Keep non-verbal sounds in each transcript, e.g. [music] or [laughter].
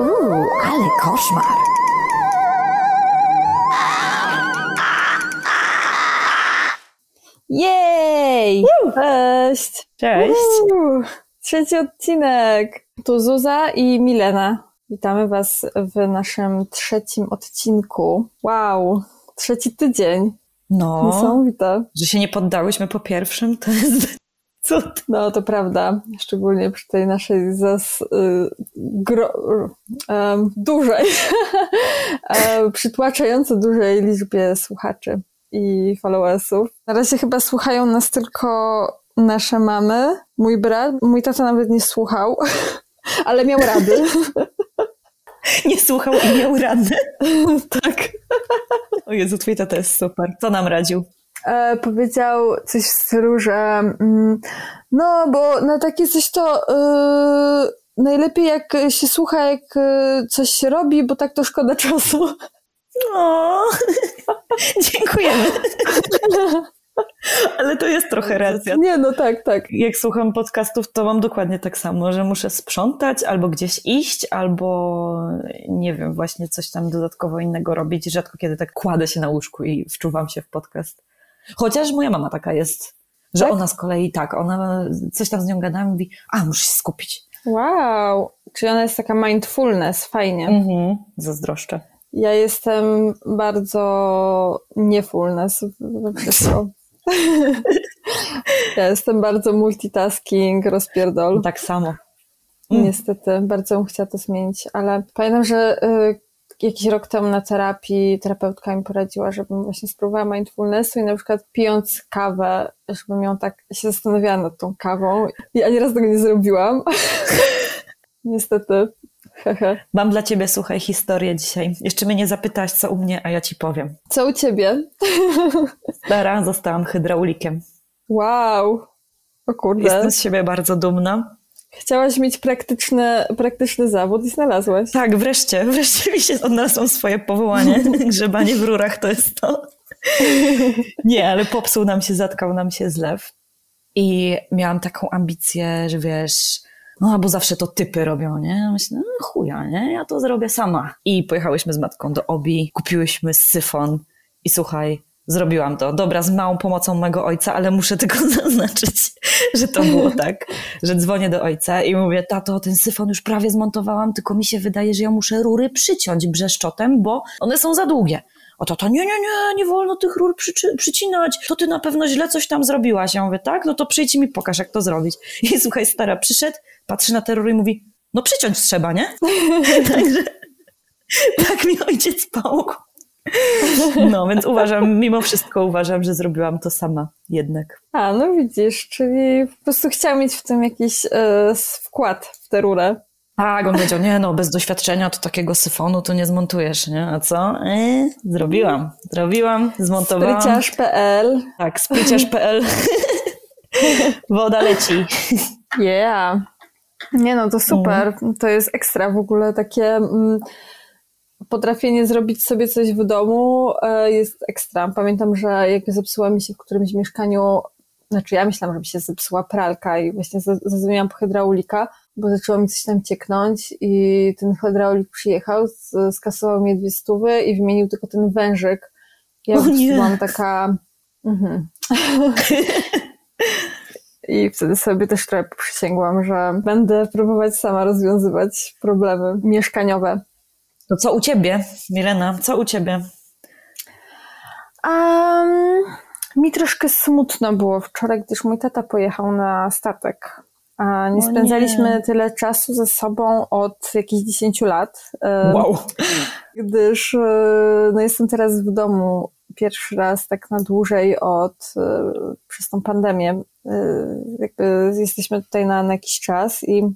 Uuu, ale koszmar. Jej! Cześć! Cześć. Uuu, trzeci odcinek. Tu Zuza i Milena. Witamy Was w naszym trzecim odcinku. Wow, trzeci tydzień. No, Niesamowite. że się nie poddałyśmy po pierwszym, to jest cud. No, to prawda. Szczególnie przy tej naszej zas, y, gro, dużej, [laughs] e, przytłaczająco dużej liczbie słuchaczy i followersów. Na razie chyba słuchają nas tylko nasze mamy, mój brat, mój tata nawet nie słuchał, [laughs] ale miał rady. [laughs] Nie słuchał i miał rady. tak. O Jezu, twój tata jest super. Co nam radził? E, powiedział coś w stylu, że mm, no, bo na takie coś to e, najlepiej jak się słucha, jak e, coś się robi, bo tak to szkoda czasu. O, [laughs] dziękujemy. [laughs] Ale to jest trochę racja. Nie, no tak, tak. Jak słucham podcastów, to mam dokładnie tak samo, że muszę sprzątać, albo gdzieś iść, albo nie wiem, właśnie coś tam dodatkowo innego robić. Rzadko kiedy tak kładę się na łóżku i wczuwam się w podcast. Chociaż moja mama taka jest, że Tak? ona z kolei tak, ona coś tam z nią gada i mówi, a muszę się skupić. Wow. Czyli ona jest taka mindfulness, fajnie. Mhm. Zazdroszczę. Ja jestem bardzo niefulness we wszystko. [laughs] ja jestem bardzo multitasking, rozpierdol. Tak samo. Niestety, bardzo bym chciała to zmienić, ale pamiętam, że y, jakiś rok temu na terapii terapeutka mi poradziła, żebym właśnie spróbowała mindfulnessu i na przykład pijąc kawę, żebym ją tak się zastanawiała nad tą kawą i ani raz tego nie zrobiłam. [laughs] Niestety. Mam dla ciebie, słuchaj, historię dzisiaj. Jeszcze mnie nie zapytałaś, co u mnie, a ja ci powiem. Co u ciebie? [laughs] Stara, zostałam hydraulikiem. Wow. O kurde. Jestem z siebie bardzo dumna. Chciałaś mieć praktyczny, praktyczny zawód i znalazłaś. Tak, wreszcie, [laughs] wreszcie mi się odnalazłam swoje powołanie. [laughs] Grzebanie w rurach to jest to. [laughs] Nie, ale popsuł nam się, zatkał nam się zlew. I miałam taką ambicję, że wiesz, no bo zawsze to typy robią, nie? Myślę, no chuja, nie? Ja to zrobię sama. I pojechałyśmy z matką do Obi, kupiłyśmy syfon i słuchaj, zrobiłam to. Dobra, z małą pomocą mojego ojca, ale muszę tylko [laughs] zaznaczyć, że to było tak, że dzwonię do ojca i mówię, tato, ten syfon już prawie zmontowałam, tylko mi się wydaje, że ja muszę rury przyciąć brzeszczotem, bo one są za długie. O to, to nie, nie, nie, nie wolno tych rur przyczy- przycinać, to ty na pewno źle coś tam zrobiłaś. Ja mówię, tak, no to przyjdź i mi pokaż, jak to zrobić. I [laughs] słuchaj, stara przyszedł, patrzy na te rury i mówi, no przyciąć trzeba, nie? [laughs] Także tak mi ojciec pomógł. No, więc uważam, mimo wszystko uważam, że zrobiłam to sama jednak. A, no widzisz, czyli po prostu chciała mieć w tym jakiś e, wkład w tę rurę. Tak, on powiedział, nie no, bez doświadczenia to takiego syfonu to nie zmontujesz, nie? A co? E, zrobiłam, zrobiłam, zmontowałam. Spryciarz.pl Tak, spryciarz.pl. [laughs] Woda leci. Yeah. Nie no, to super. To jest ekstra w ogóle takie mm, potrafienie zrobić sobie coś w domu e, jest ekstra. Pamiętam, że jak zepsuła mi się w którymś mieszkaniu, znaczy ja myślałam, że mi się zepsuła pralka i właśnie za- zadzwoniłam po hydraulika, bo zaczęło mi coś tam cieknąć i ten hydraulik przyjechał, skasował mi dwie stówy i wymienił tylko ten wężyk. Ja nie. byłam taka... Mhm. I wtedy sobie też trochę przysięgłam, że będę próbować sama rozwiązywać problemy mieszkaniowe. To co u ciebie, Milena? Co u ciebie? Um, mi troszkę smutno było wczoraj, gdyż mój tata pojechał na statek. A nie O spędzaliśmy nie. tyle czasu ze sobą od jakichś 10 lat. Wow. Gdyż e, no, jestem teraz w domu pierwszy raz tak na dłużej od e, przez tą pandemię. E, Jakby jesteśmy tutaj na, na jakiś czas i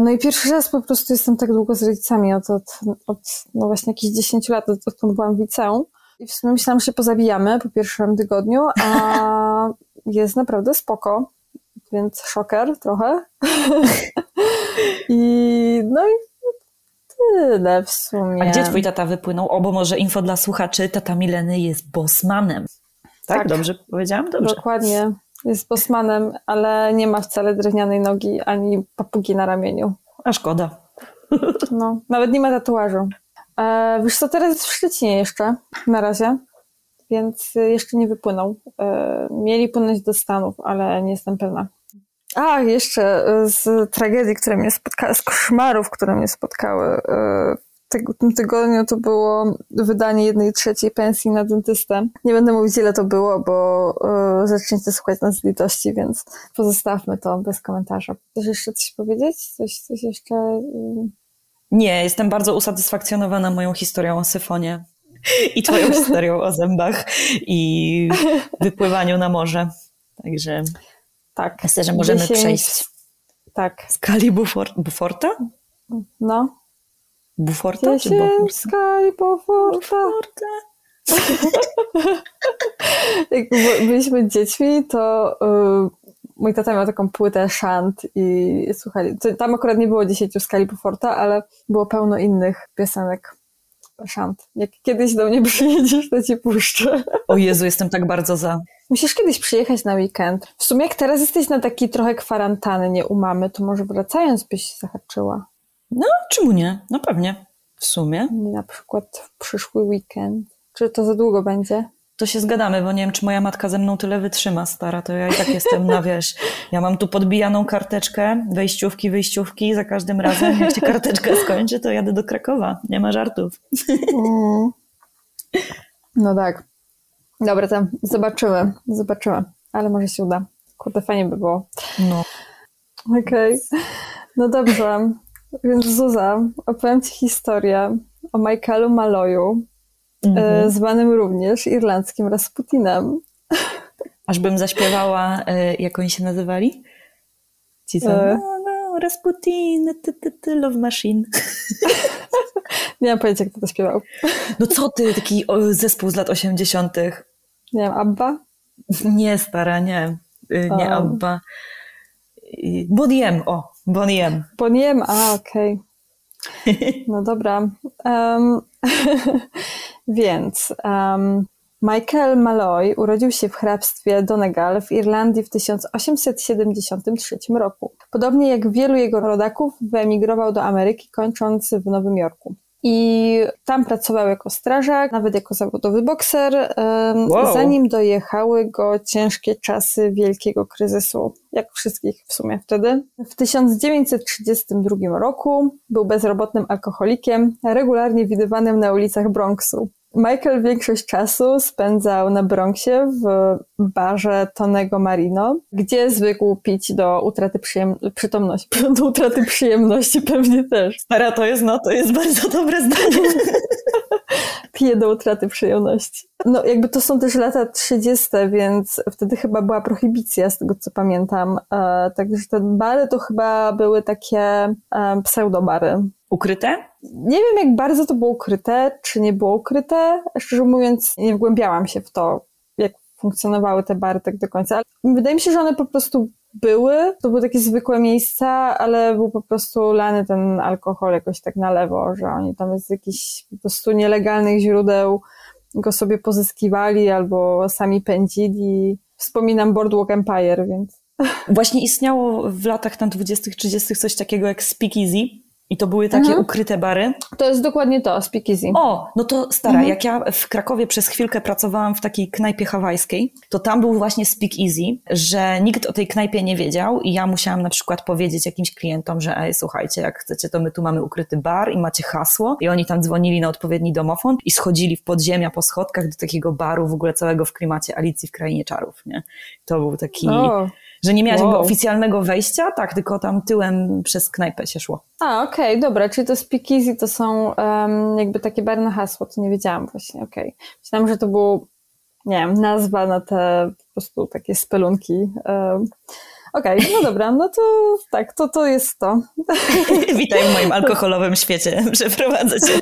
no i pierwszy raz po prostu jestem tak długo z rodzicami od, od, od no właśnie jakichś 10 lat, od, odkąd byłam w liceum. I w sumie myślałam, że się pozabijamy po pierwszym tygodniu, a [laughs] jest naprawdę spoko, więc szoker trochę. [laughs] I no i tyle w sumie. A gdzie twój tata wypłynął? O, bo może info dla słuchaczy, tata Mileny jest bossmanem. Tak? Tak. Dobrze powiedziałam? Dobrze. Dokładnie. Jest bosmanem, ale nie ma wcale drewnianej nogi ani papugi na ramieniu. A szkoda. [laughs] No, nawet nie ma tatuażu. E, wiesz co, teraz jest w Szczecinie jeszcze, na razie, więc jeszcze nie wypłynął. E, mieli płynąć do Stanów, ale nie jestem pewna. A, jeszcze z tragedii, które mnie spotkały, z koszmarów, które mnie spotkały e, w tym tygodniu to było wydanie jednej trzeciej pensji na dentystę. Nie będę mówić, ile to było, bo y, zaczniecie słuchać nas z litości, więc pozostawmy to bez komentarza. Chcesz jeszcze coś powiedzieć? Coś, coś jeszcze... Y... Nie, jestem bardzo usatysfakcjonowana moją historią o syfonie i twoją [laughs] historią o zębach i wypływaniu na morze. Także tak. myślę, że możemy 10... przejść tak. skali Bufor Buforta? No. Buforta czy Boforta? Sky Boforta. [laughs] Jak byliśmy dziećmi, to y, mój tata miał taką płytę szant i słuchali, tam akurat nie było dziesięciu skali Buforta, ale było pełno innych piosenek szant. Jak kiedyś do mnie [laughs] przyjedziesz, to ci puszczę. O Jezu, jestem tak bardzo za. Musisz kiedyś przyjechać na weekend. W sumie jak teraz jesteś na taki trochę kwarantanny, nie u mamy, to może wracając byś zahaczyła. No, czemu nie? No pewnie. W sumie. Na przykład w przyszły weekend. Czy to za długo będzie? To się zgadamy, bo nie wiem, czy moja matka ze mną tyle wytrzyma, stara. To ja i tak jestem na wiesz. Ja mam tu podbijaną karteczkę, wejściówki, wyjściówki. Za każdym razem, jak się karteczka skończy, to jadę do Krakowa. Nie ma żartów. Mm. No tak. Dobra, tam zobaczymy. Zobaczymy. Ale może się uda. Kurde, fajnie by było. No. Okej. Okay. No dobrze. Więc Zuza, opowiem Ci historię o Michaelu Maloju, mhm. zwanym również irlandzkim Rasputinem. [laughs] Aż bym zaśpiewała, e, jak oni się nazywali? Ci co? E... No, no, Rasputin, ty, ty, ty, love machine. Nie mam pojęcia, kto to śpiewał. No co ty, taki zespół z lat 80. Nie wiem, Abba? Nie, stara, nie. Y, nie um. Abba. Boniem, o, Boniem. Boniem, a okej. Okay. No dobra. Um, [laughs] więc um, Michael Malloy urodził się w hrabstwie Donegal w Irlandii w 1873 roku. Podobnie jak wielu jego rodaków, wyemigrował do Ameryki, kończąc w Nowym Jorku. I tam pracował jako strażak, nawet jako zawodowy bokser, wow. zanim dojechały go ciężkie czasy wielkiego kryzysu, jak wszystkich w sumie wtedy. W 1932 roku był bezrobotnym alkoholikiem, regularnie widywanym na ulicach Bronxu. Michael większość czasu spędzał na Bronxie w barze Tonego Marino, gdzie zwykł pić do utraty przyjem- przytomności, [laughs] do utraty przyjemności pewnie też. Stara to jest, no to jest bardzo dobre zdanie. [laughs] Pije do utraty przyjemności. No jakby to są też lata 30., więc wtedy chyba była prohibicja, z tego co pamiętam. E, także te bary to chyba były takie e, pseudobary. Ukryte? Nie wiem, jak bardzo to było ukryte, czy nie było ukryte. Szczerze mówiąc, nie wgłębiałam się w to, jak funkcjonowały te bary tak do końca. Ale wydaje mi się, że one po prostu były. To były takie zwykłe miejsca, ale był po prostu lany ten alkohol jakoś tak na lewo, że oni tam z jakichś po prostu nielegalnych źródeł go sobie pozyskiwali albo sami pędzili. Wspominam Boardwalk Empire, więc... Właśnie istniało w latach tam 20-30 coś takiego jak Speakeasy, i to były takie mhm. ukryte bary. To jest dokładnie to, speakeasy. O, no to stara, mhm. jak ja w Krakowie przez chwilkę pracowałam w takiej knajpie hawajskiej, to tam był właśnie speakeasy, że nikt o tej knajpie nie wiedział i ja musiałam na przykład powiedzieć jakimś klientom, że ej, słuchajcie, jak chcecie, to my tu mamy ukryty bar i macie hasło i oni tam dzwonili na odpowiedni domofon i schodzili w podziemia po schodkach do takiego baru w ogóle całego w klimacie Alicji w Krainie Czarów, nie? To był taki... O że nie miałaś wow. jakby oficjalnego wejścia, tak, tylko tam tyłem przez knajpę się szło. A, okej, okay, dobra, czyli to speakeasy to są um, jakby takie barne hasło, to nie wiedziałam właśnie, okej. Okay. Myślałam, że to był, nie wiem, nazwa na te po prostu takie spelunki. Um, Okej, okay, no dobra, no to tak, to, to jest to. [laughs] Witaj w moim alkoholowym świecie, [laughs] przeprowadzę cię.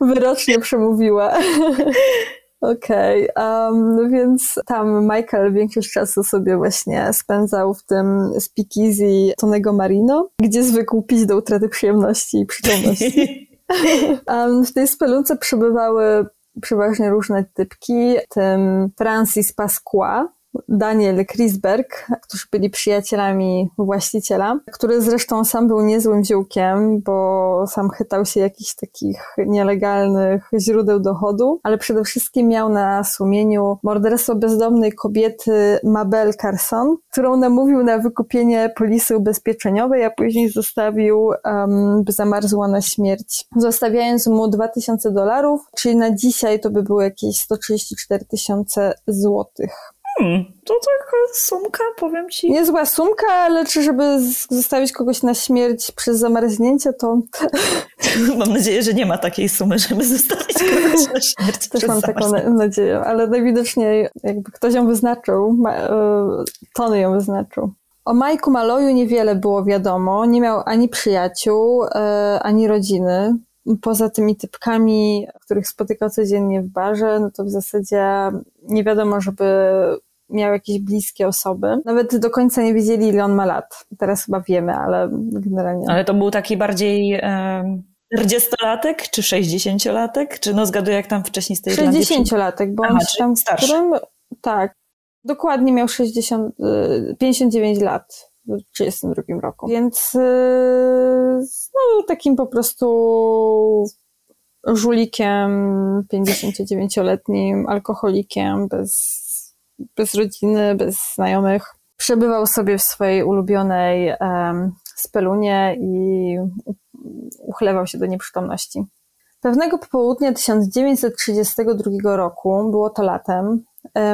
Wyrocznie przemówiła. [laughs] Okej, okay, um, no więc tam Michael większość czasu sobie właśnie spędzał w tym speakeasy Tonego Marino, gdzie zwykł pić do utraty przyjemności i przytomności. [laughs] um, w tej spelunce przebywały przeważnie różne typki, tym Francis Pasqua, Daniel Krisberg, którzy byli przyjacielami właściciela, który zresztą sam był niezłym ziółkiem, bo sam chytał się jakichś takich nielegalnych źródeł dochodu, ale przede wszystkim miał na sumieniu morderstwo bezdomnej kobiety Mabel Carson, którą namówił na wykupienie polisy ubezpieczeniowej, a później zostawił, um, by zamarzła na śmierć, zostawiając mu 2000 dolarów, czyli na dzisiaj to by było jakieś 134 tysiące złotych. Hmm, to taka sumka, powiem ci. Niezła sumka, ale czy żeby zostawić kogoś na śmierć przez zamarznięcie, to... [laughs] Mam nadzieję, że nie ma takiej sumy, żeby zostawić kogoś na [laughs] śmierć Też mam taką nadzieję, ale najwidoczniej jakby ktoś ją wyznaczył, e, Tony ją wyznaczył. O Majku Maloju niewiele było wiadomo. Nie miał ani przyjaciół, e, ani rodziny. Poza tymi typkami, których spotykał codziennie w barze, no to w zasadzie nie wiadomo, żeby miał jakieś bliskie osoby. Nawet do końca nie wiedzieli, ile on ma lat. Teraz chyba wiemy, ale generalnie. Ale to był taki bardziej. 40-latek czy 60-latek? Czy no zgaduję, jak tam wcześniej z tej 60-latek, bo Aha, on tam starszy. Którym, tak, dokładnie miał 60, 59 y, lat w 1932 roku. Więc y, no, takim po prostu żulikiem, 59-letnim, alkoholikiem, bez bez rodziny, bez znajomych. Przebywał sobie w swojej ulubionej um, spelunie i uchlewał się do nieprzytomności. Pewnego popołudnia 1932 roku, było to latem,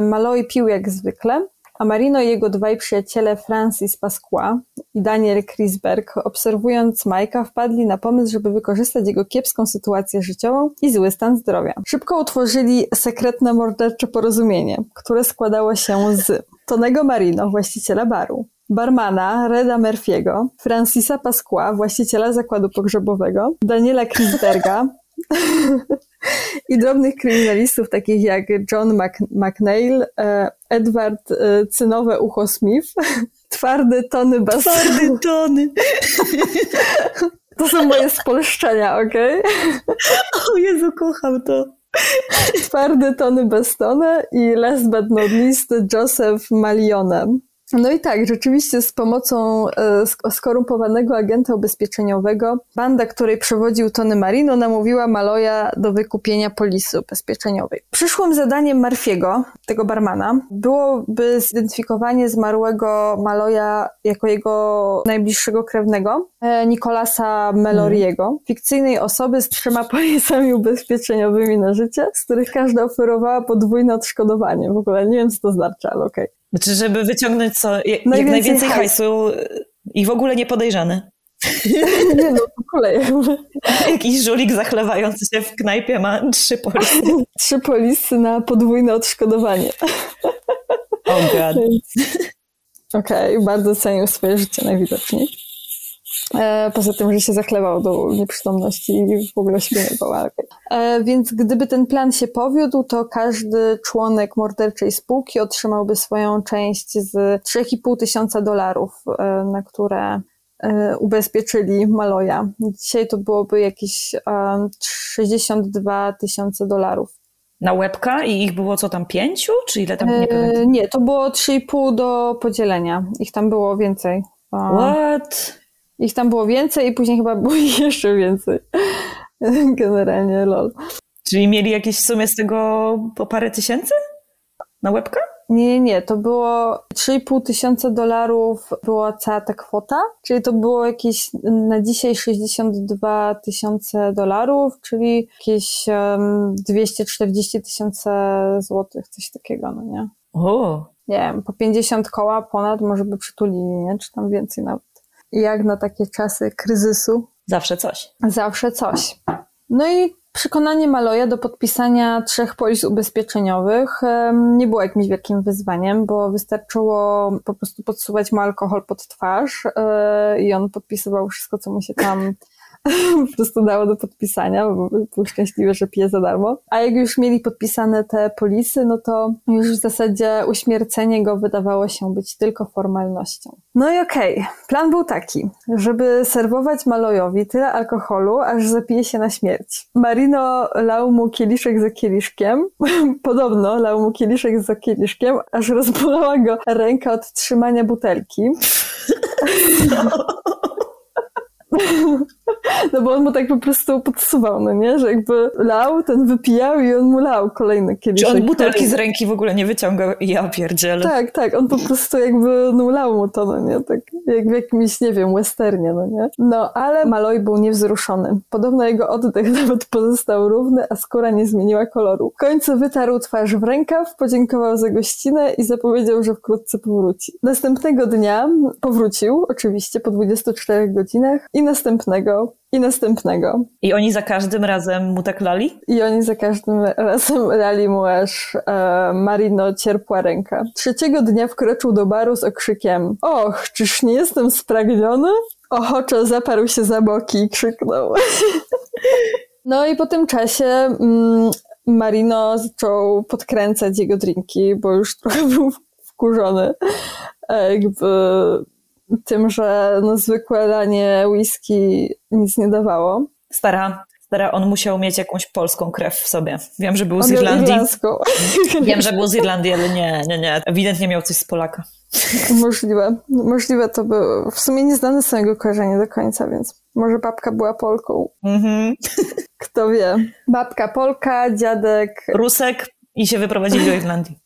Malloy pił jak zwykle, a Marino i jego dwaj przyjaciele Francis Pasqua i Daniel Krisberg, obserwując Majka, wpadli na pomysł, żeby wykorzystać jego kiepską sytuację życiową i zły stan zdrowia. Szybko utworzyli sekretne mordercze porozumienie, które składało się z Tonego Marino, właściciela baru, barmana Reda Murphy'ego, Francisa Pasqua, właściciela zakładu pogrzebowego, Daniela Krisberga, [laughs] i drobnych kryminalistów takich jak John McNeil, e, Edward e, Cynowe Ucho Smith, [laughs] Twardy Tony Bas... Twardy Tony! [laughs] To są moje spolszczenia, okej? Okay? [laughs] O Jezu, kocham to. Twardy Tony Bestone i last but not least Joseph Malione. No i tak, rzeczywiście z pomocą e, skorumpowanego agenta ubezpieczeniowego, banda, której przewodził Tony Marino, namówiła Maloja do wykupienia polisy ubezpieczeniowej. Przyszłym zadaniem Marfiego, tego barmana, byłoby zidentyfikowanie zmarłego Maloja jako jego najbliższego krewnego, e, Nicolasa Meloriego, hmm. fikcyjnej osoby z trzema polisami ubezpieczeniowymi na życie, z których każda oferowała podwójne odszkodowanie. W ogóle nie wiem, co to znaczy, ale okej. Okay. Znaczy, żeby wyciągnąć co, jak najwięcej, najwięcej hajsu i w ogóle nie podejrzany. [laughs] Nie no, ogóle jakby. Jakiś żulik zachlewający się w knajpie ma trzy polisy. [laughs] Trzy polisy na podwójne odszkodowanie. Oh god. Okej, okay, bardzo cenił swoje życie najwidoczniej. E, poza tym, że się zachlewał do nieprzytomności i w ogóle śpiewał. E, więc gdyby ten plan się powiódł, to każdy członek morderczej spółki otrzymałby swoją część z 3,5 tysiąca dolarów, e, na które ubezpieczyli Maloja. Dzisiaj to byłoby jakieś 62 tysiące dolarów. Na łebka i ich było co tam, pięciu? Czy ile tam, nie pamiętam? Nie, to było 3,5 do podzielenia. Ich tam było więcej. What? Ich tam było więcej i później chyba było [laughs] jeszcze więcej. [laughs] Generalnie lol. Czyli mieli jakieś w sumie z tego po parę tysięcy na łebka? Nie, nie, to było 3,5 tysiąca dolarów była cała ta kwota, czyli to było jakieś na dzisiaj 62 tysiące dolarów, czyli jakieś um, 240 tysięcy złotych, coś takiego, no nie? O! Nie wiem, po 50 koła ponad może by przytulili, nie? Czy tam więcej nawet jak na takie czasy kryzysu. Zawsze coś. Zawsze coś. No i przekonanie Maloja do podpisania trzech polis ubezpieczeniowych nie było jakimś wielkim wyzwaniem, bo wystarczyło po prostu podsuwać mu alkohol pod twarz e, i on podpisywał wszystko, co mu się tam [laughs] po prostu dało do podpisania, bo był szczęśliwy, że pije za darmo. A jak już mieli podpisane te polisy, no to już w zasadzie uśmiercenie go wydawało się być tylko formalnością. No i okej, okay. plan był taki, żeby serwować Malojowi tyle alkoholu, aż zapije się na śmierć. Marino lał mu kieliszek za kieliszkiem, [laughs] podobno lał mu kieliszek za kieliszkiem, aż rozbolała go ręka od trzymania butelki. [laughs] [laughs] No bo on mu tak po prostu podsuwał, no nie? Że jakby lał, ten wypijał i on mu lał kolejny kieliszek. Czy on butelki z ręki w ogóle nie wyciągał i ja pierdzielę. Tak, tak, on po prostu jakby no lał mu to, no nie? Tak jak w jakimś, nie wiem, westernie, no nie? No, ale Maloj był niewzruszony. Podobno jego oddech [laughs] nawet pozostał równy, a skóra nie zmieniła koloru. W końcu wytarł twarz w rękaw, podziękował za gościnę i zapowiedział, że wkrótce powróci. Następnego dnia powrócił, oczywiście, po 24 godzinach i następnego i następnego. I oni za każdym razem mu tak lali? I oni za każdym razem lali mu aż e, Marino cierpła ręka. Trzeciego dnia wkroczył do baru z okrzykiem Och, czyż nie jestem spragniony? Ochoczo zaparł się za boki i krzyknął. [laughs] no i po tym czasie mm, Marino zaczął podkręcać jego drinki, bo już trochę był wkurzony. E, jakby tym, że no, zwykłe lanie whisky nic nie dawało. Stara, stara, on musiał mieć jakąś polską krew w sobie. Wiem, że był on z Irlandii. [laughs] Wiem, że był z Irlandii, ale nie, nie, nie. Ewidentnie miał coś z Polaka. Możliwe. Możliwe to było. W sumie nie znane są jego kojarzenie do końca, więc może babka była Polką. Mhm. Kto wie. Babka Polka, dziadek... Rusek i się wyprowadzili do Irlandii.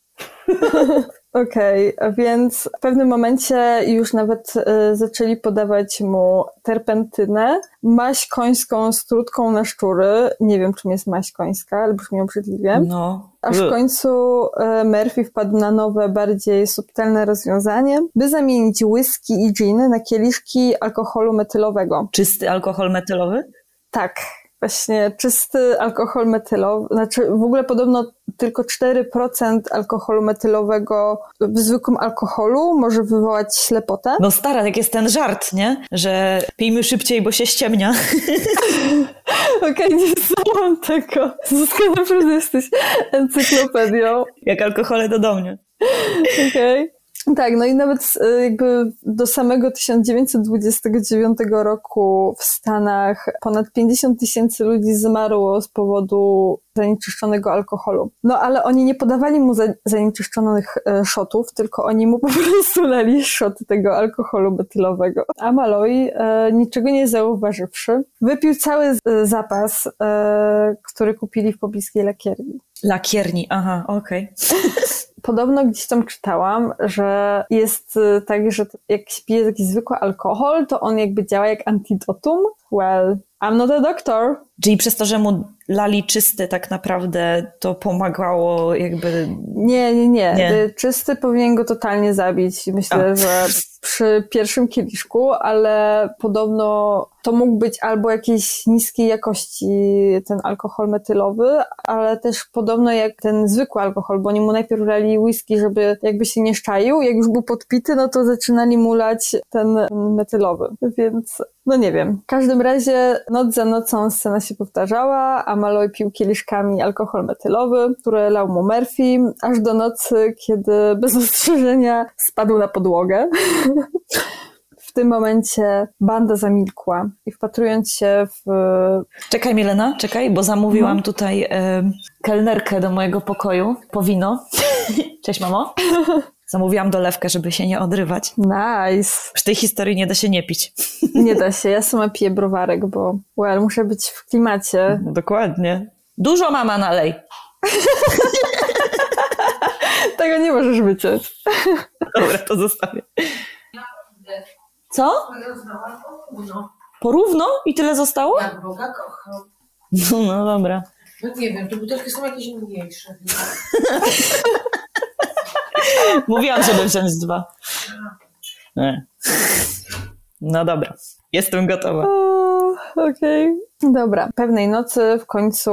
[laughs] Okej, okay, więc w pewnym momencie już nawet y, zaczęli podawać mu terpentynę, maść końską z trutką na szczury. Nie wiem, czym jest maść końska, ale brzmi obrzydliwie. No. Aż w końcu y, Murphy wpadł na nowe, bardziej subtelne rozwiązanie, by zamienić whisky i gin na kieliszki alkoholu metylowego. Czysty alkohol metylowy? Tak właśnie czysty alkohol metylowy, znaczy w ogóle podobno tylko 4% alkoholu metylowego w zwykłym alkoholu może wywołać ślepotę. No stara, jak jest ten żart, nie? Że pijmy szybciej, bo się ściemnia. [laughs] Okej, okay, nie słucham tego. Zuzka, naprawdę jesteś encyklopedią. Jak alkohole to do mnie. Okej. Okay. [laughs] Tak, no i nawet e, jakby do samego 1929 roku w Stanach ponad 50 tysięcy ludzi zmarło z powodu zanieczyszczonego alkoholu. No ale oni nie podawali mu zanieczyszczonych e, szotów, tylko oni mu [laughs] po prostu lali szoty tego alkoholu metylowego. A Malloy, e, niczego nie zauważywszy, wypił cały zapas, który kupili w pobliskiej lakierni. Lakierni, aha, okej. Okay. [laughs] Podobno gdzieś tam czytałam, że jest y, tak, że jak się pije jakiś zwykły alkohol, to on jakby działa jak antidotum. Well, I'm not a doctor. Czyli przez to, że mu lali czysty tak naprawdę, to pomagało jakby... Nie, nie, nie. nie. Czysty powinien go totalnie zabić. Myślę, A. że przy pierwszym kieliszku, ale podobno to mógł być albo jakiejś niskiej jakości ten alkohol metylowy, ale też podobno jak ten zwykły alkohol, bo oni mu najpierw lali whisky, żeby jakby się nie szczaił, jak już był podpity, no to zaczynali mu lać ten metylowy, więc no nie wiem. W każdym razie noc za nocą scena się powtarzała, a Malloy pił kieliszkami alkohol metylowy, który lał mu Murphy, aż do nocy, kiedy bez [laughs] ostrzeżenia spadł na podłogę. [laughs] W tym momencie banda zamilkła i wpatrując się w. Czekaj, Milena, czekaj, bo zamówiłam no. tutaj y, kelnerkę do mojego pokoju po wino. [laughs] Cześć, mamo. Zamówiłam dolewkę, żeby się nie odrywać. Nice. Przy tej historii nie da się nie pić. [laughs] Nie da się. Ja sama piję browarek, bo well, muszę być w klimacie. No, dokładnie. Dużo mama nalej. [laughs] Tego nie możesz wyciąć. Dobra, to zostawię. Co? Porówno? I tyle zostało? Jak Boga kocham. No, no dobra. No nie wiem, te butelki są jakieś mniejsze. [laughs] Mówiłam, żeby wziąć dwa. Nie. No dobra, jestem gotowa. Okej. Okay. Dobra. Pewnej nocy w końcu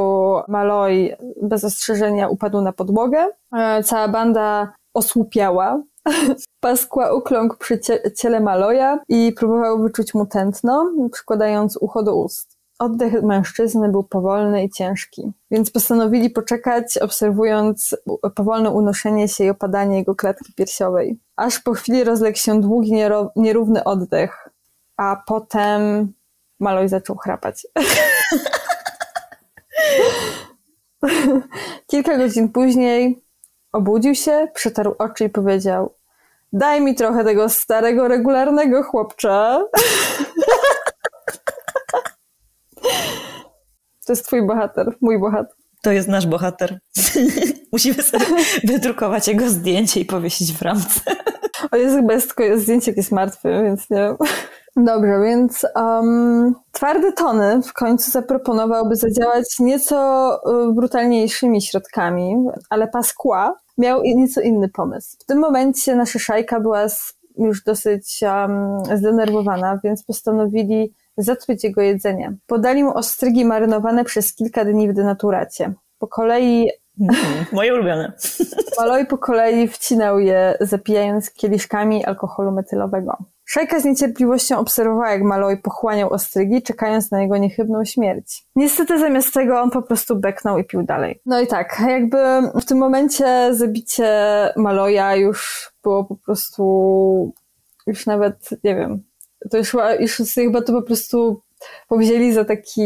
Maloj bez ostrzeżenia upadł na podłogę. E, cała banda osłupiała. [laughs] Paskła ukląkł przy ciele Maloja i próbował wyczuć mu tętno, przykładając ucho do ust. Oddech mężczyzny był powolny i ciężki, więc postanowili poczekać, obserwując powolne unoszenie się i opadanie jego klatki piersiowej. Aż po chwili rozległ się długi, nierówny oddech, a potem Maloj zaczął chrapać. [laughs] Kilka godzin później obudził się, przetarł oczy i powiedział: Daj mi trochę tego starego, regularnego chłopcza. [laughs] To jest twój bohater, mój bohater. To jest nasz bohater. [laughs] Musimy sobie [laughs] wydrukować jego zdjęcie i powiesić w ramce. [laughs] O jest chyba jest tylko zdjęcie, jak jest martwy, więc nie wiem. Dobrze, więc um, twardy Tony w końcu zaproponował, by zadziałać nieco y, brutalniejszymi środkami, ale Pasqua miał nieco inny pomysł. W tym momencie nasza szajka była już dosyć um, zdenerwowana, więc postanowili zatruć jego jedzenie. Podali mu ostrygi marynowane przez kilka dni w denaturacie. Po kolei Mhm. Moje ulubione. [laughs] Maloj po kolei wcinał je, zapijając kieliszkami alkoholu metylowego. Szajka z niecierpliwością obserwowała, jak Maloj pochłaniał ostrygi, czekając na jego niechybną śmierć. Niestety zamiast tego on po prostu beknął i pił dalej. No i tak, jakby w tym momencie zabicie Maloja już było po prostu, już nawet, nie wiem, to już, chyba- już chyba to po prostu powzięli za taki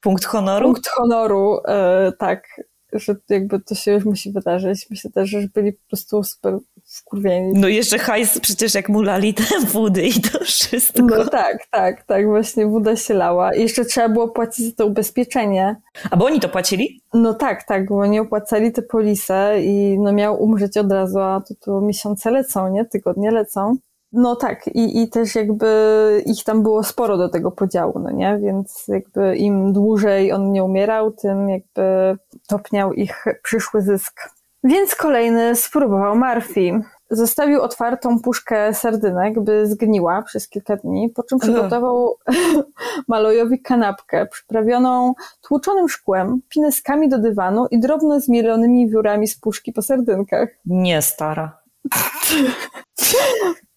Punkt honoru. punkt honoru, e, tak, że jakby to się już musi wydarzyć. Myślę też, że byli po prostu super wkurwieni. No jeszcze hajs, przecież jak mu lali te [laughs] wody i to wszystko. No tak, tak, tak, właśnie woda się lała. I jeszcze trzeba było płacić za to ubezpieczenie. A bo oni to płacili? No tak, tak, bo nie opłacali te polisę i no miał umrzeć od razu, a to, to miesiące lecą, nie? Tygodnie lecą. No tak, i, i też jakby ich tam było sporo do tego podziału, no nie? Więc jakby im dłużej on nie umierał, tym jakby topniał ich przyszły zysk. Więc kolejny spróbował Murphy. Zostawił otwartą puszkę sardynek, by zgniła przez kilka dni, po czym przygotował [laughs] Malojowi kanapkę przyprawioną tłuczonym szkłem, pineskami do dywanu i drobno zmielonymi wiórami z puszki po sardynkach. Nie, stara.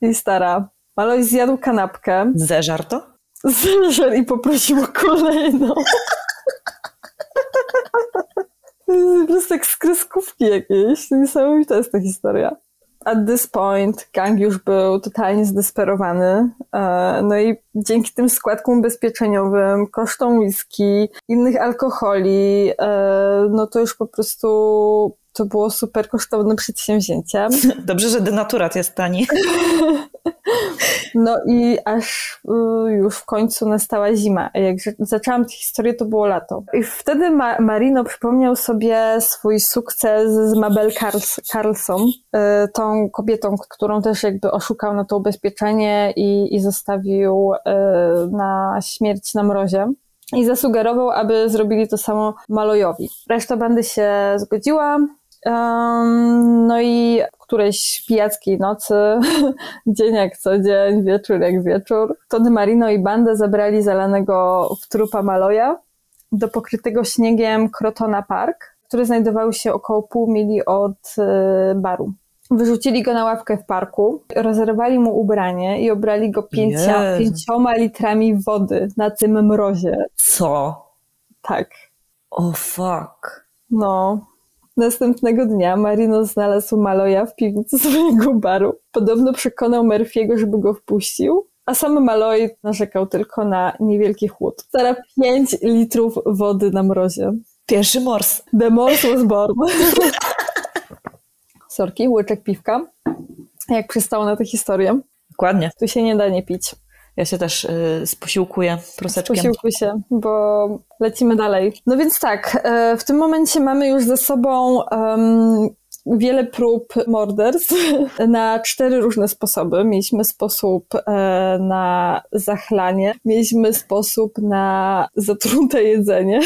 I stara. Maloj zjadł kanapkę, Zeżar to? zżerł i poprosił o kolejną. Po prostu jak z kreskówki jakiejś. Niesamowita jest ta historia. At this point gang już był totalnie zdesperowany. E, No i dzięki tym składkom ubezpieczeniowym, kosztom whisky, innych alkoholi, e, no to już po prostu to było super kosztowne przedsięwzięcie. [laughs] Dobrze, że denaturat jest tani. [laughs] No i aż y, już w końcu nastała zima. Jak zaczęłam tę historię, to było lato. I wtedy Ma- Marino przypomniał sobie swój sukces z Mabel Carls- Carlson, y, tą kobietą, którą też jakby oszukał na to ubezpieczenie i, i zostawił y, na śmierć na mrozie. I zasugerował, aby zrobili to samo Malojowi. Reszta bandy się zgodziła. Em, no i którejś pijackiej nocy, [laughs] dzień jak co dzień, wieczór jak wieczór, Tony Marino i banda zabrali zalanego w trupa Maloja do pokrytego śniegiem Crotona Park, który znajdował się około pół mili od e, baru. Wyrzucili go na ławkę w parku, rozerwali mu ubranie i obrali go pięcia, pięcioma litrami wody na tym mrozie. Co? Tak. O oh, fuck. No. Następnego dnia Marino znalazł Maloja w piwnicy swojego baru. Podobno przekonał Murphy'ego, żeby go wpuścił, a sam Maloj narzekał tylko na niewielki chłód. Stara 5 litrów wody na mrozie. Pierwszy mors. The morse was born. [laughs] Sorki, łyczek piwka. Jak przystało na tę historię. Dokładnie. Tu się nie da nie pić. Ja się też y, sposiłkuję proseczkiem. Posiłkuj się, bo lecimy dalej. No więc tak, e, w tym momencie mamy już ze sobą wiele prób morderstw [laughs] na cztery różne sposoby. Mieliśmy sposób e, na zachlanie, mieliśmy sposób na zatrute jedzenie,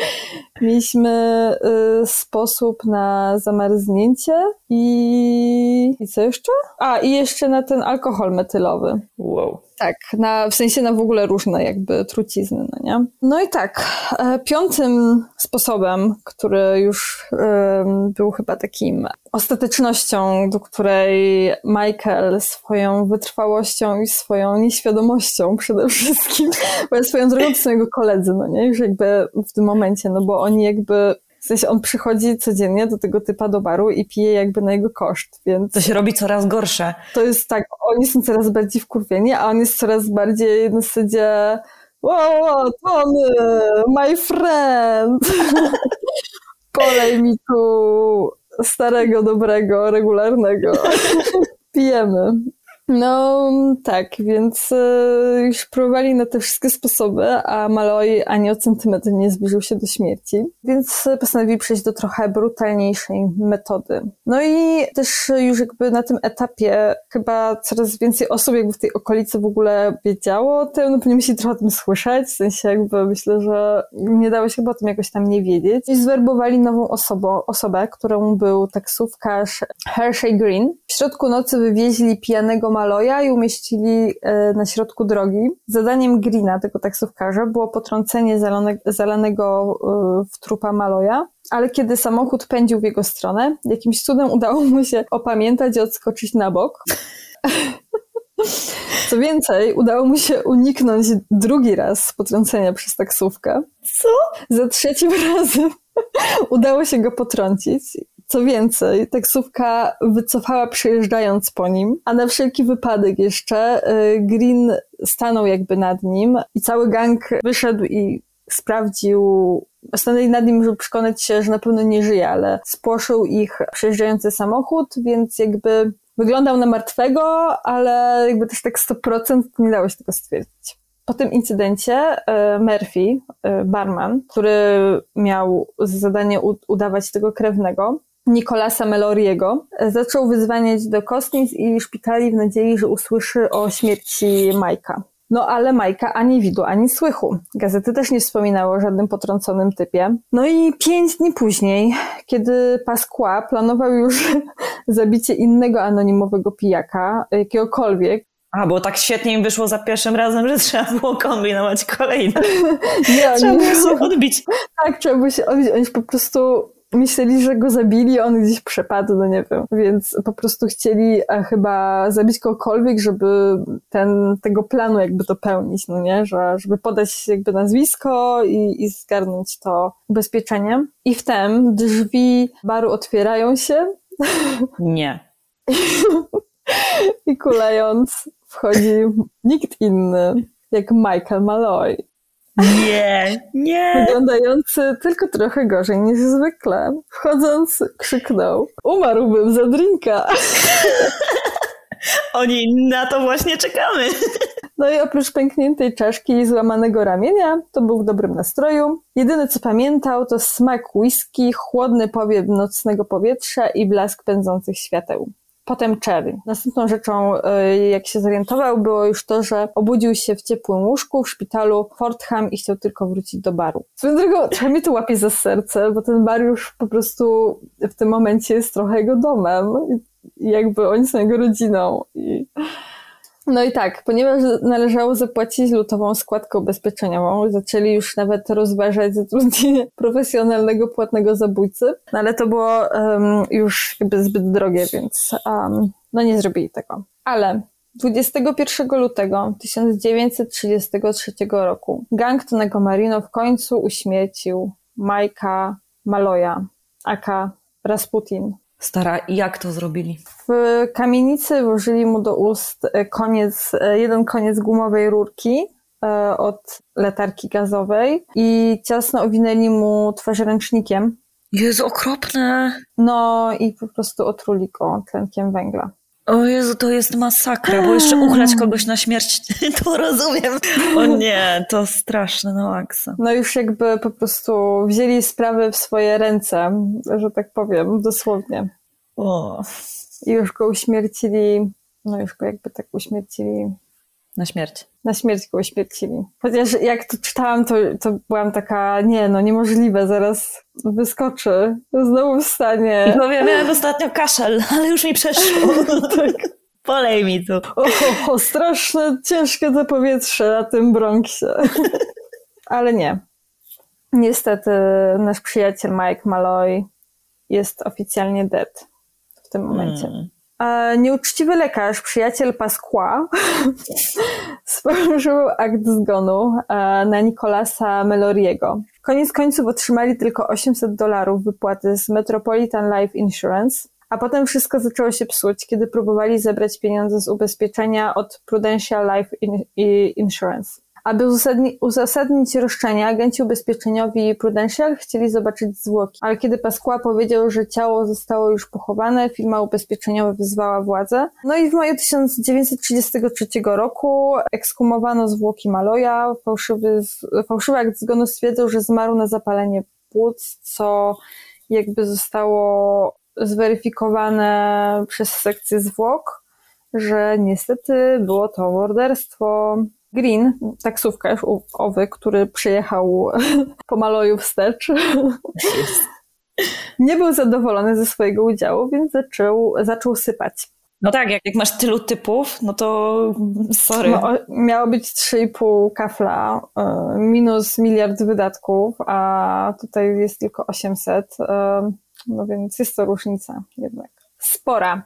[laughs] mieliśmy e, sposób na zamarznięcie i... i co jeszcze? A, i jeszcze na ten alkohol metylowy. Wow. Tak, na, w sensie na w ogóle różne jakby trucizny, no nie? No i tak, e, piątym sposobem, który już był chyba takim ostatecznością, do której Michael swoją wytrwałością i swoją nieświadomością przede wszystkim, bo ja swoją drogą to są jego koledzy, no nie? Już jakby w tym momencie, no bo oni jakby w sensie on przychodzi codziennie do tego typa do baru i pije jakby na jego koszt, więc... To się robi coraz gorsze. To jest tak, oni są coraz bardziej wkurwieni, a on jest coraz bardziej na zasadzie wow, wow, Tony, my friend! [laughs] Polej mi tu starego, dobrego, regularnego. [laughs] Pijemy. No tak, więc y, już próbowali na te wszystkie sposoby, a Malloy ani o centymetr nie zbliżył się do śmierci, więc postanowili przejść do trochę brutalniejszej metody. No i też już jakby na tym etapie chyba coraz więcej osób jakby w tej okolicy w ogóle wiedziało o tym, no powinni się trochę o tym słyszeć, w sensie jakby myślę, że nie dało się chyba o tym jakoś tam nie wiedzieć. I zwerbowali nową osobę, osobę, którą był taksówkarz Hershey Green. W środku nocy wywieźli pijanego Maloja i umieścili e, na środku drogi. Zadaniem Greena, tego taksówkarza, było potrącenie zalane, zalanego e, w trupa Maloja, ale kiedy samochód pędził w jego stronę, jakimś cudem udało mu się opamiętać i odskoczyć na bok. [laughs] Co więcej, udało mu się uniknąć drugi raz potrącenia przez taksówkę. Co? Za trzecim [laughs] razem udało się go potrącić co więcej, taksówka wycofała przyjeżdżając po nim, a na wszelki wypadek jeszcze y, Green stanął jakby nad nim i cały gang wyszedł i sprawdził, stanęli nad nim, żeby przekonać się, że na pewno nie żyje, ale spłoszył ich przejeżdżający samochód, więc jakby wyglądał na martwego, ale jakby też tak 100% nie dało się tego stwierdzić. Po tym incydencie y, Murphy, y, barman, który miał za zadanie udawać tego krewnego, Nicolasa Meloriego, zaczął wyzwaniać do kostnic i szpitali w nadziei, że usłyszy o śmierci Majka. No ale Majka ani widu, ani słychu. Gazety też nie wspominały o żadnym potrąconym typie. No i pięć dni później, kiedy Pasqua planował już [laughs] zabicie innego anonimowego pijaka, jakiegokolwiek, a, bo tak świetnie im wyszło za pierwszym razem, że trzeba było kombinować kolejne. [laughs] Nie, trzeba było się odbić. Tak, trzeba było się odbić. Oni po prostu myśleli, że go zabili, on gdzieś przepadł, no nie wiem. Więc po prostu chcieli a chyba zabić kogokolwiek, żeby ten, tego planu jakby dopełnić, no nie? Że, żeby podać jakby nazwisko i, i zgarnąć to ubezpieczenie. I wtem drzwi baru otwierają się. Nie. [laughs] I kulając wchodzi nikt inny jak Michael Malloy. Nie, nie. Wyglądający tylko trochę gorzej niż zwykle. Wchodząc, krzyknął: Umarłbym za drinka. [laughs] Oni na to właśnie czekamy. [laughs] No i oprócz pękniętej czaszki i złamanego ramienia, to był w dobrym nastroju. Jedyne co pamiętał to smak whisky, chłodny powiew nocnego powietrza i blask pędzących świateł. Potem Cherry. Następną rzeczą, e, jak się zorientował, było już to, że obudził się w ciepłym łóżku w szpitalu Fortham i chciał tylko wrócić do baru. Swoją drogą, [laughs] trochę mnie to łapie za serce, bo ten bar już po prostu w tym momencie jest trochę jego domem. I jakby oni są jego rodziną. I no i tak, ponieważ należało zapłacić lutową składkę ubezpieczeniową, zaczęli już nawet rozważać zatrudnienie [laughs] profesjonalnego płatnego zabójcy, no ale to było um, już jakby zbyt drogie, więc um, no nie zrobili tego. Ale 21 lutego 1933 roku gang Tonego Marino w końcu uśmiercił Majka Maloja, aka Rasputin, Stara, jak to zrobili? W kamienicy włożyli mu do ust e, koniec, e, jeden koniec gumowej rurki e, od latarki gazowej i ciasno owinęli mu twarz ręcznikiem. Jezu, okropne. No i po prostu otruli go tlenkiem węgla. O Jezu, to jest masakra, bo jeszcze uchlać kogoś na śmierć, [laughs] to rozumiem. O nie, to straszne na maksa. No już jakby po prostu wzięli sprawy w swoje ręce, że tak powiem, dosłownie. O. I już go uśmiercili, no już go jakby tak uśmiercili. Na śmierć. Na śmierć go uśmiercili. Chociaż jak to czytałam, to, to byłam taka, nie no, niemożliwe, zaraz wyskoczy. Znowu wstanie. [laughs] No ja miałem ostatnio kaszel, ale już mi przeszło. [laughs] tak. Polej mi tu. O, o, straszne, ciężkie to powietrze na tym Bronxie. [laughs] Ale nie. Niestety nasz przyjaciel Mike Malloy jest oficjalnie dead w tym momencie. Hmm. Nieuczciwy lekarz, przyjaciel Pasqua, [laughs] sporządził akt zgonu e, na Nicolasa Meloriego. Koniec końców otrzymali tylko 800 dolarów wypłaty z Metropolitan Life Insurance, a potem wszystko zaczęło się psuć, kiedy próbowali zebrać pieniądze z ubezpieczenia od Prudential Life Insurance. Aby uzasadni- uzasadnić roszczenia, agenci ubezpieczeniowi Prudential chcieli zobaczyć zwłoki, ale kiedy Pasqua powiedział, że ciało zostało już pochowane, firma ubezpieczeniowa wyzwała władzę. No i w maju 1933 roku ekskumowano zwłoki Maloja. Fałszywy, fałszywy akt zgonu stwierdzał, że zmarł na zapalenie płuc, co jakby zostało zweryfikowane przez sekcję zwłok, że niestety było to morderstwo. Green, taksówkarz owy, który przyjechał [laughs] po Maloju wstecz, [laughs] nie był zadowolony ze swojego udziału, więc zaczął, zaczął sypać. No tak, jak, jak masz tylu typów, no to sorry. No, miało być 3,5 kafla y, minus miliard wydatków, a tutaj jest tylko 800, y, no więc jest to różnica jednak. Spora.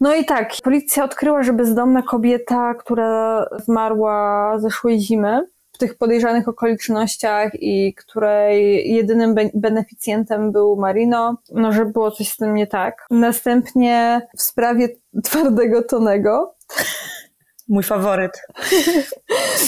No i tak, policja odkryła, że bezdomna kobieta, która zmarła zeszłej zimy, w tych podejrzanych okolicznościach i której jedynym be- beneficjentem był Marino, no że było coś z tym nie tak. Następnie w sprawie twardego Tonego, Mój faworyt. [laughs]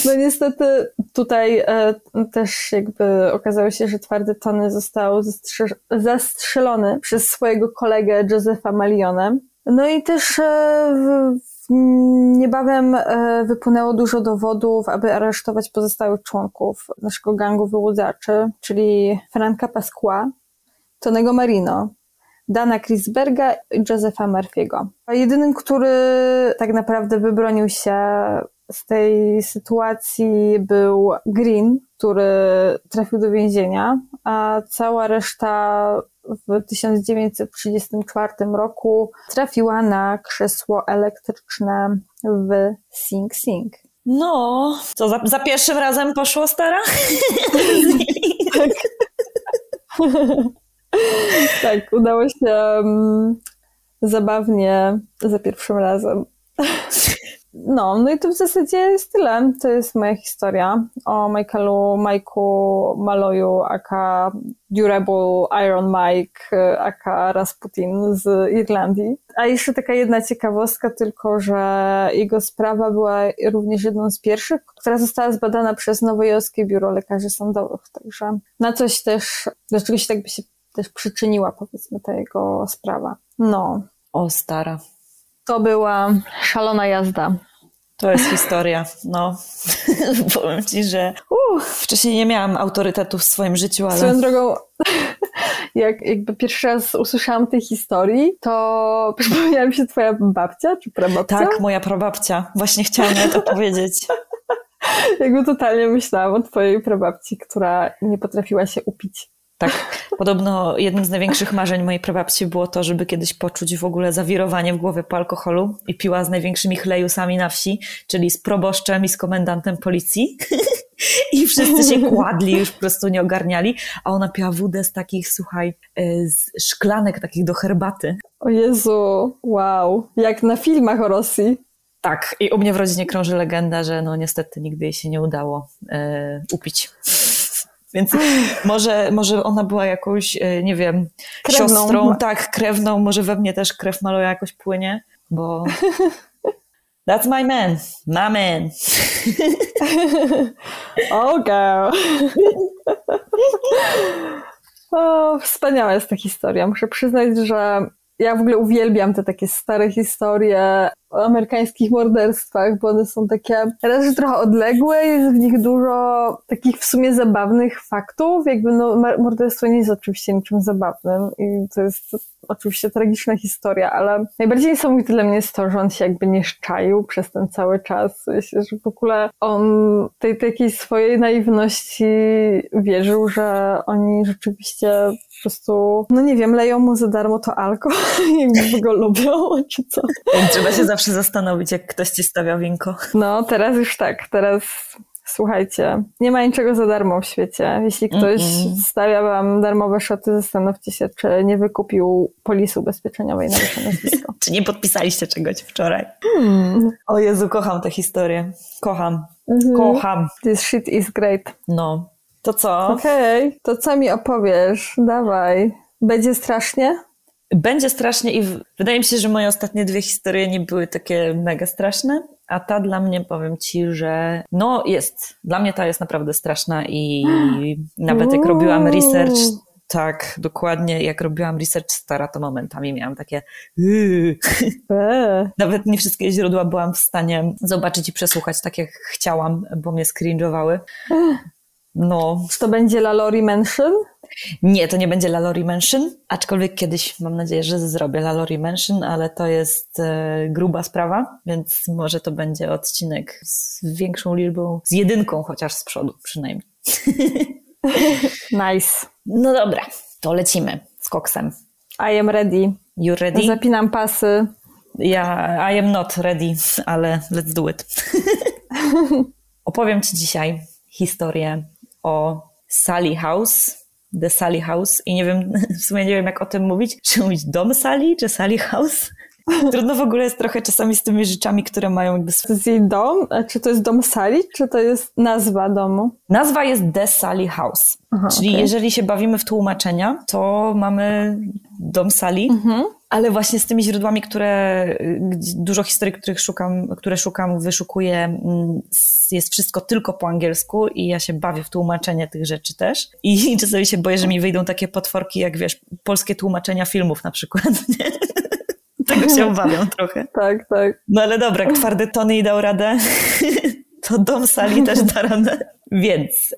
No niestety tutaj e, też jakby okazało się, że twardy Tony został zastrze- zastrzelony przez swojego kolegę Josefa Malione. No i też e, niebawem e, wypłynęło dużo dowodów, aby aresztować pozostałych członków naszego gangu wyłudzaczy, czyli Franka Pasqua, Tonego Marino, Dana Krisberga i Josefa Murphy'ego. Jedynym, który tak naprawdę wybronił się z tej sytuacji był Green, który trafił do więzienia, a cała reszta w 1934 roku trafiła na krzesło elektryczne w Sing Sing. No, co za, za pierwszym razem poszło stara? [laughs] Tak, udało się um, zabawnie za pierwszym razem. [laughs] No, no i to w zasadzie jest tyle. To jest moja historia o Michaelu, Mike'u Maloju, aka Durable Iron Mike, aka Rasputin z Irlandii. A jeszcze taka jedna ciekawostka tylko, że jego sprawa była również jedną z pierwszych, która została zbadana przez Nowojorski Biuro Lekarzy Sądowych. Także na coś też, do czegoś tak by się też przyczyniła, powiedzmy, ta jego sprawa. No, O, stara. To była szalona jazda. To jest historia. No, [laughs] powiem ci, że uh, wcześniej nie miałam autorytetu w swoim życiu, ale Swoją drogą, [laughs] jak jakby pierwszy raz usłyszałam tej historii, to [laughs] przypomniała mi się twoja babcia, czy prababcia? tak, moja prababcia. Właśnie chciałam to powiedzieć. Jakby totalnie myślałam o twojej prababci, która nie potrafiła się upić. Tak, podobno jednym z największych marzeń mojej prababci było to, żeby kiedyś poczuć w ogóle zawirowanie w głowie po alkoholu i piła z największymi chlejusami na wsi, czyli z proboszczem i z komendantem policji. [laughs] I wszyscy się [laughs] kładli, już po prostu nie ogarniali, a ona piła wódę z takich, słuchaj, y, z szklanek takich do herbaty. O Jezu, wow, jak na filmach o Rosji. Tak, i u mnie w rodzinie krąży legenda, że no niestety nigdy jej się nie udało e, upić. Więc może, może ona była jakąś, e, nie wiem, Krewną. siostrą, tak, krewną, może we mnie też krew Maloja jakoś płynie, bo [laughs] that's my man, my man. [laughs] Oh girl. [laughs] O, wspaniała jest ta historia. Muszę przyznać, że ja w ogóle uwielbiam te takie stare historie o amerykańskich morderstwach, bo one są takie raz, że trochę odległe, jest w nich dużo takich w sumie zabawnych faktów. Jakby no, morderstwo nie jest oczywiście niczym zabawnym i to jest oczywiście tragiczna historia, ale najbardziej niesamowite dla mnie jest to, że on się jakby nie szczaił przez ten cały czas. Że w ogóle on tej takiej swojej naiwności wierzył, że oni rzeczywiście prostu, no nie wiem, leją mu za darmo to alkohol, [laughs] jakby go lubią, czy co. Trzeba się zawsze zastanowić, jak ktoś ci stawia winko. No, teraz już tak, teraz słuchajcie, nie ma niczego za darmo w świecie. Jeśli ktoś Mm-mm. stawia wam darmowe szoty, zastanówcie się, czy nie wykupił polisu ubezpieczeniowej na wasze nazwisko. [laughs] Czy nie podpisaliście czegoś wczoraj? Hmm. O Jezu, kocham tę historię. Kocham. Mhm. Kocham. This shit is great. No. To co? Okej, to co mi opowiesz? Dawaj. Będzie strasznie? Będzie strasznie i wydaje mi się, że moje ostatnie dwie historie nie były takie mega straszne, a ta dla mnie, powiem ci, że no jest. Dla mnie ta jest naprawdę straszna i [gasps] nawet jak robiłam research, tak, dokładnie, jak robiłam research stara, to momentami miałam takie yy. Eee. [laughs] Nawet nie wszystkie źródła byłam w stanie zobaczyć i przesłuchać tak, jak chciałam, bo mnie scringe'owały. No, Czy to będzie Lalori Mansion? nie, to nie będzie Lalori Mansion, aczkolwiek kiedyś mam nadzieję, że zrobię Lalori Mansion, ale to jest e, gruba sprawa, więc może to będzie odcinek z większą liczbą, z jedynką chociaż z przodu przynajmniej. [laughs] Nice. No dobra, to lecimy z koksem. I am ready. You ready? Zapinam pasy. Ja, I am not ready, ale let's do it. [laughs] Opowiem Ci dzisiaj historię o Sally House, The Sally House i nie wiem, [laughs] w sumie nie wiem jak o tym mówić, czy mówić dom Sally, czy Sally House? [laughs] Trudno w ogóle jest trochę czasami z tymi rzeczami, które mają jakby... To jest jej dom? Czy to jest dom Sali, czy to jest nazwa domu? Nazwa jest The Sally House, Aha, czyli okej. jeżeli się bawimy w tłumaczenia, to mamy dom Sally, Mhm. Ale właśnie z tymi źródłami, które dużo historii, których szukam, które szukam, wyszukuję, mm, jest wszystko tylko po angielsku i ja się bawię w tłumaczenie tych rzeczy też. I [laughs] czasami się boję, że mi wyjdą takie potworki, jak wiesz, polskie tłumaczenia filmów na przykład. [laughs] Nie? Tego się obawiam trochę. Tak, tak. No ale dobra, jak twardy Tony dał radę, [laughs] to dom Sali też da radę. Więc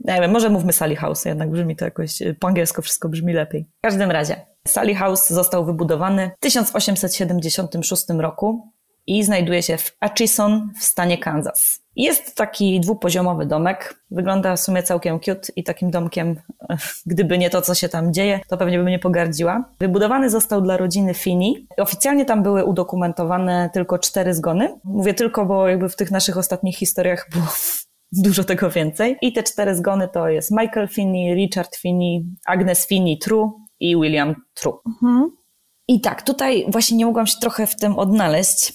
nie wiem, może mówmy Sally House, jednak brzmi to jakoś, po angielsku wszystko brzmi lepiej. W każdym razie, Sally House został wybudowany w 1876 roku i znajduje się w Atchison w stanie Kansas. Jest taki dwupoziomowy domek, wygląda w sumie całkiem cute i takim domkiem, [laughs] gdyby nie to, co się tam dzieje, to pewnie bym nie pogardziła. Wybudowany został dla rodziny Finney. Oficjalnie tam były udokumentowane tylko cztery zgony. Mówię tylko, bo jakby w tych naszych ostatnich historiach było [laughs] dużo tego więcej. I te cztery zgony to jest Michael Finney, Richard Finney, Agnes Finney True i William True. Mhm. I tak, tutaj właśnie nie mogłam się trochę w tym odnaleźć.